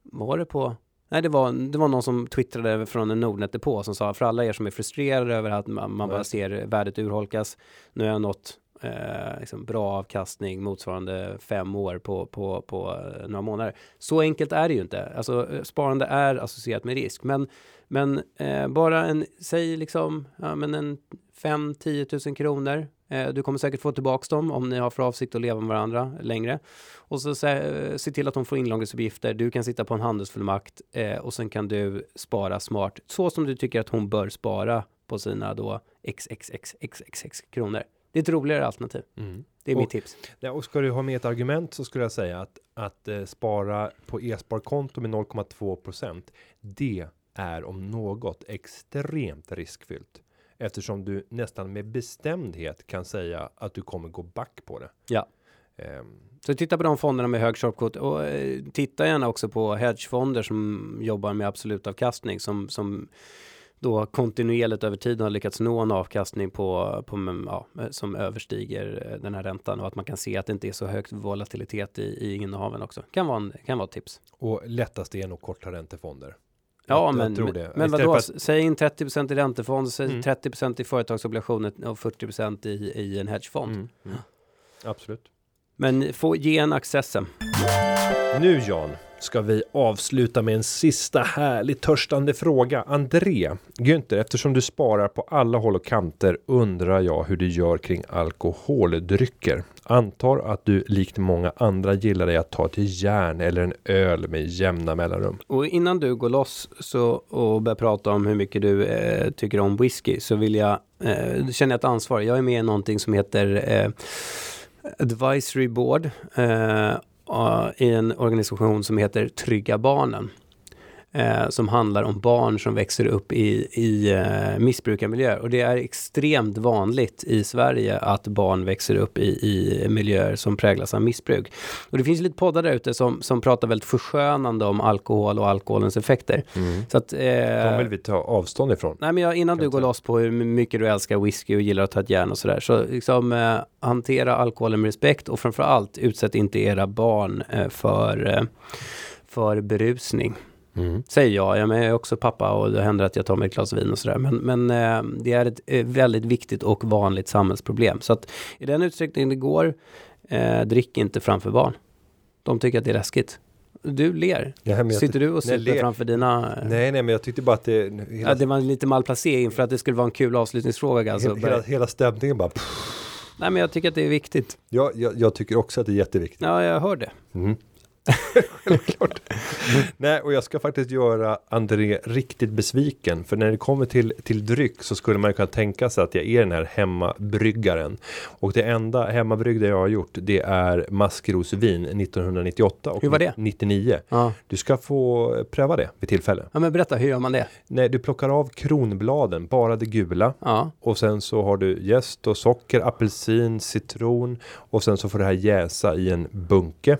var det på Nej, det var, det var någon som twittrade från en Nordnet-depå som sa för alla er som är frustrerade över att man, man bara ser värdet urholkas. Nu har jag nått eh, liksom bra avkastning motsvarande fem år på, på, på eh, några månader. Så enkelt är det ju inte. Alltså eh, sparande är associerat med risk, men, men eh, bara en, säg liksom, ja men en 5-10 000 kronor. Eh, du kommer säkert få tillbaka dem om ni har för avsikt att leva med varandra längre. Och så se, se till att de får inloggningsuppgifter. Du kan sitta på en handelsfullmakt eh, och sen kan du spara smart så som du tycker att hon bör spara på sina då xxxxxx kronor. Det är ett roligare alternativ. mm. Det är Och- mitt tips. Ja, och ska du ha med ett argument så skulle jag säga att att eh, spara på e-sparkonto med 0,2% Det är om något extremt riskfyllt eftersom du nästan med bestämdhet kan säga att du kommer gå back på det. Ja. Ehm, Så titta på de fonderna med hög shortcut och eh, titta gärna också på hedgefonder som jobbar med absolut avkastning som, som då kontinuerligt över tid har lyckats nå en avkastning på, på mm, ja, som överstiger eh, den här räntan och att man kan se att det inte är så högt volatilitet i, i innehaven också. Kan vara, en, kan vara ett tips. och lättast är nog korta räntefonder. Ja, Jag- men, jag tror men, det. men vadå? att- Säg in 30% i räntefond, säg Mm. 30% i företagsobligationer och 40 i, i en hedgefond. Mm, mm. Absolut. Men få, ge en accessen. Nu Jan, ska vi avsluta med en sista härligt törstande fråga. André, Günther, eftersom du sparar på alla håll och kanter undrar jag hur du gör kring alkoholdrycker. Antar att du likt många andra gillar dig att ta till järn eller en öl med jämna mellanrum. Och innan du går loss så, och börjar prata om hur mycket du eh, tycker om whisky så vill jag, eh, känner jag ett ansvar. Jag är med i någonting som heter eh, Advisory Board eh, Eh, i en organisation som heter Trygga Barnen. Eh, som handlar om barn som växer upp i, i eh, missbrukarmiljöer. Och det är extremt vanligt i Sverige att barn växer upp i, i miljöer som präglas av missbruk. Och det finns lite poddar där ute som, som pratar väldigt förskönande om alkohol och alkoholens effekter. Så att, eh, De vill vi ta avstånd ifrån. Nej, men jag, innan du går loss på hur mycket du älskar whisky och gillar att ta ett järn och sådär, så liksom eh, hantera alkoholen med respekt och framför allt utsätt inte era barn eh, för, eh, för berusning. Mm. Säger jag, jag, men jag är också pappa och det händer att jag tar mig ett glas vin och sådär. Men, men eh, det är ett eh, väldigt viktigt och vanligt samhällsproblem. Så att i den utsträckning det går, eh, drick inte framför barn. De tycker att det är läskigt. Du ler. Ja, Sitter du och super ler. framför dina... Nej, nej, men jag tyckte bara att det hela, Ja, det var lite malplacering för att det skulle vara en kul avslutningsfråga. Alltså. hela, hela, hela stämningen bara. Pff. Nej, men jag tycker att det är viktigt. Jag, jag, jag tycker också att det är jätteviktigt. Ja, jag hör det. Mm. <laughs> Självklart. Nej, och jag ska faktiskt göra André riktigt besviken. För när det kommer till, till dryck så skulle man ju kunna tänka sig att jag är den här hemmabryggaren. Och det enda hemmabryggda jag har gjort det är maskrosvin 1998 och Hur var det? 99. Ja. Du ska få pröva det vid tillfälle. ja, men berätta, hur gör man det? Nej, du plockar av kronbladen, bara det gula. Ja, Och sen så har du jäst och socker, apelsin, citron och sen så får det här jäsa i en bunke.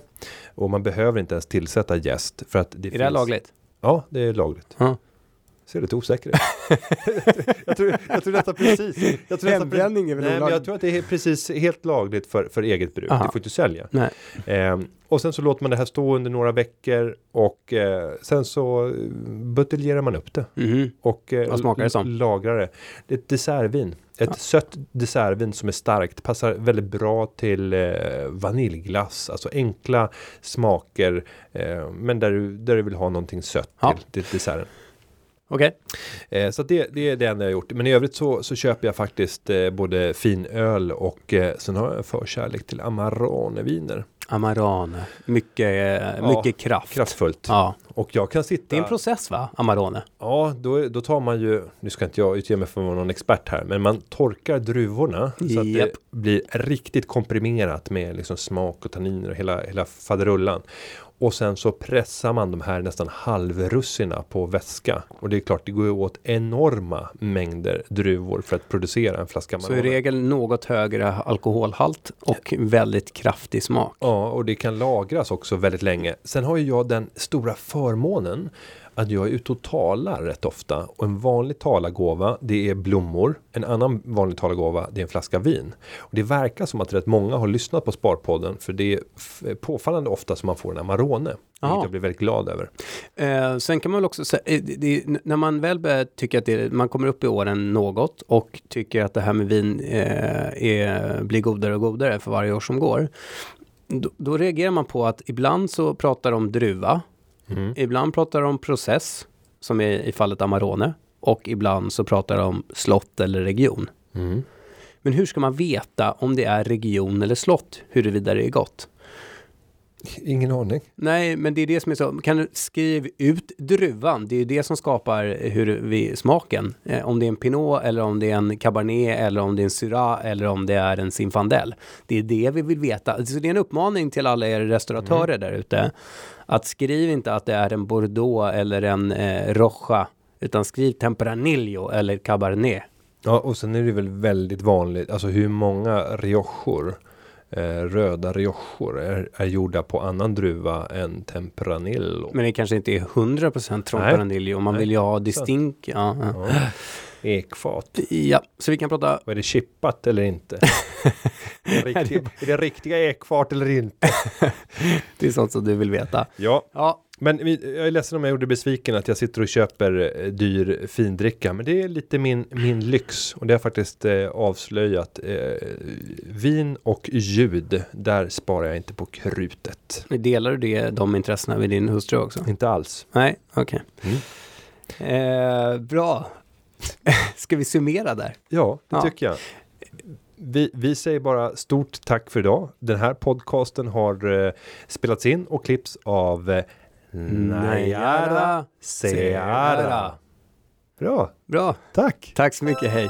Och man behöver inte ens tillsätta jäst för att det är det här lagligt? Ja, det är lagligt. Ja. Ser lite osäker ut. <laughs> jag, tror, jag tror nästan precis. Jag tror Hembränning är väl Nej, olagligt? jag tror att det är precis helt lagligt för, för eget bruk. Aha. Det får inte sälja. Ehm, och sen så låter man det här stå under några veckor och eh, sen så eh, buteljerar man upp det. Mhm. Och eh, Vad smakar det som? lagrar det. Det är ett dessertvin. Ett Ja. sött dessertvin som är starkt. Passar väldigt bra till eh, vaniljglass. Alltså enkla smaker. Eh, men där du, där du vill ha någonting sött Ja. till, till desserten. Okej. Eh, så det, det är det enda jag har gjort. Men i övrigt så, så köper jag faktiskt eh, både finöl och eh, sen har jag en förkärlek till Amarone-viner. Amarone. Mycket, eh, Ja, mycket kraft. Kraftfullt. Ja. Och jag kan sitta... Det är en process va? Amarone. Ja, då, då tar man ju, nu ska inte jag utge mig för att vara någon expert här, men man torkar druvorna så att det blir riktigt komprimerat med liksom smak och tanniner och hela, hela faderullan. Och sen så pressar man de här nästan halvrussina på väska. Och det är klart, det går ju åt enorma mängder druvor för att producera en flaska Så i Amarone. regel något högre alkoholhalt och väldigt kraftig smak. Ja, och det kan lagras också väldigt länge. Sen har ju jag den stora förmånen att jag är ute och talar rätt ofta. Och en vanlig talargåva, det är blommor. En annan vanlig talargåva, det är en flaska vin. Och det verkar som att rätt många har lyssnat på Sparpodden. För det är påfallande ofta som man får en Amarone. Vilket Ja. jag blir väldigt glad över. Eh, sen kan man väl också säga, eh, det, när man väl börjar tycka att det, man kommer upp i åren något och tycker att det här med vin eh, är, blir godare och godare för varje år som går. Då, då reagerar man på att ibland så pratar de druva, Mm. ibland pratar de om process, som är i fallet Amarone, och ibland så pratar de om slott eller region. Mm. Men hur ska man veta om det är region eller slott, huruvida det är gott? Ingen aning. Nej, men det är det som är så. Kan du skriva ut druvan? Det är det som skapar hur vi smaken. Eh, om det är en pinot eller om det är en cabernet eller om det är en syrah eller om det är en zinfandel. Det är det vi vill veta. Så det är en uppmaning till alla er restauratörer där ute. Att skriv inte att det är en bordeaux eller en eh, roja. Utan skriv tempranillo eller cabernet. Ja, och sen är det väl väldigt vanligt, alltså hur många riojor, röda riojor är, är gjorda på annan druva än Tempranillo. Men det kanske inte är 100% Nej. tempranillo. Man Nej. vill ju ha distinkt. Ja, ja. Ekfat. ja, så vi kan prata Och är det chippat eller inte? <laughs> är, det riktiga, är det riktiga ekfat eller inte? <laughs> Det är sånt som du vill veta. Ja, Ja, men jag är ledsen om jag gjorde besviken att jag sitter och köper eh, dyr findricka. Men det är lite min, min lyx. Och det har faktiskt eh, avslöjat. Eh, vin och ljud, där sparar jag inte på krutet. delar du det, de intressena med din hustru också? Inte alls. Nej, okej. Mm. Eh, bra. <laughs> Ska vi summera där? Ja, det Ja. tycker jag. Vi, vi säger bara stort tack för idag. Den här podcasten har eh, spelats in och klippts av eh, Nayara Seara. Bra, Bra, tack! tack så mycket, hej.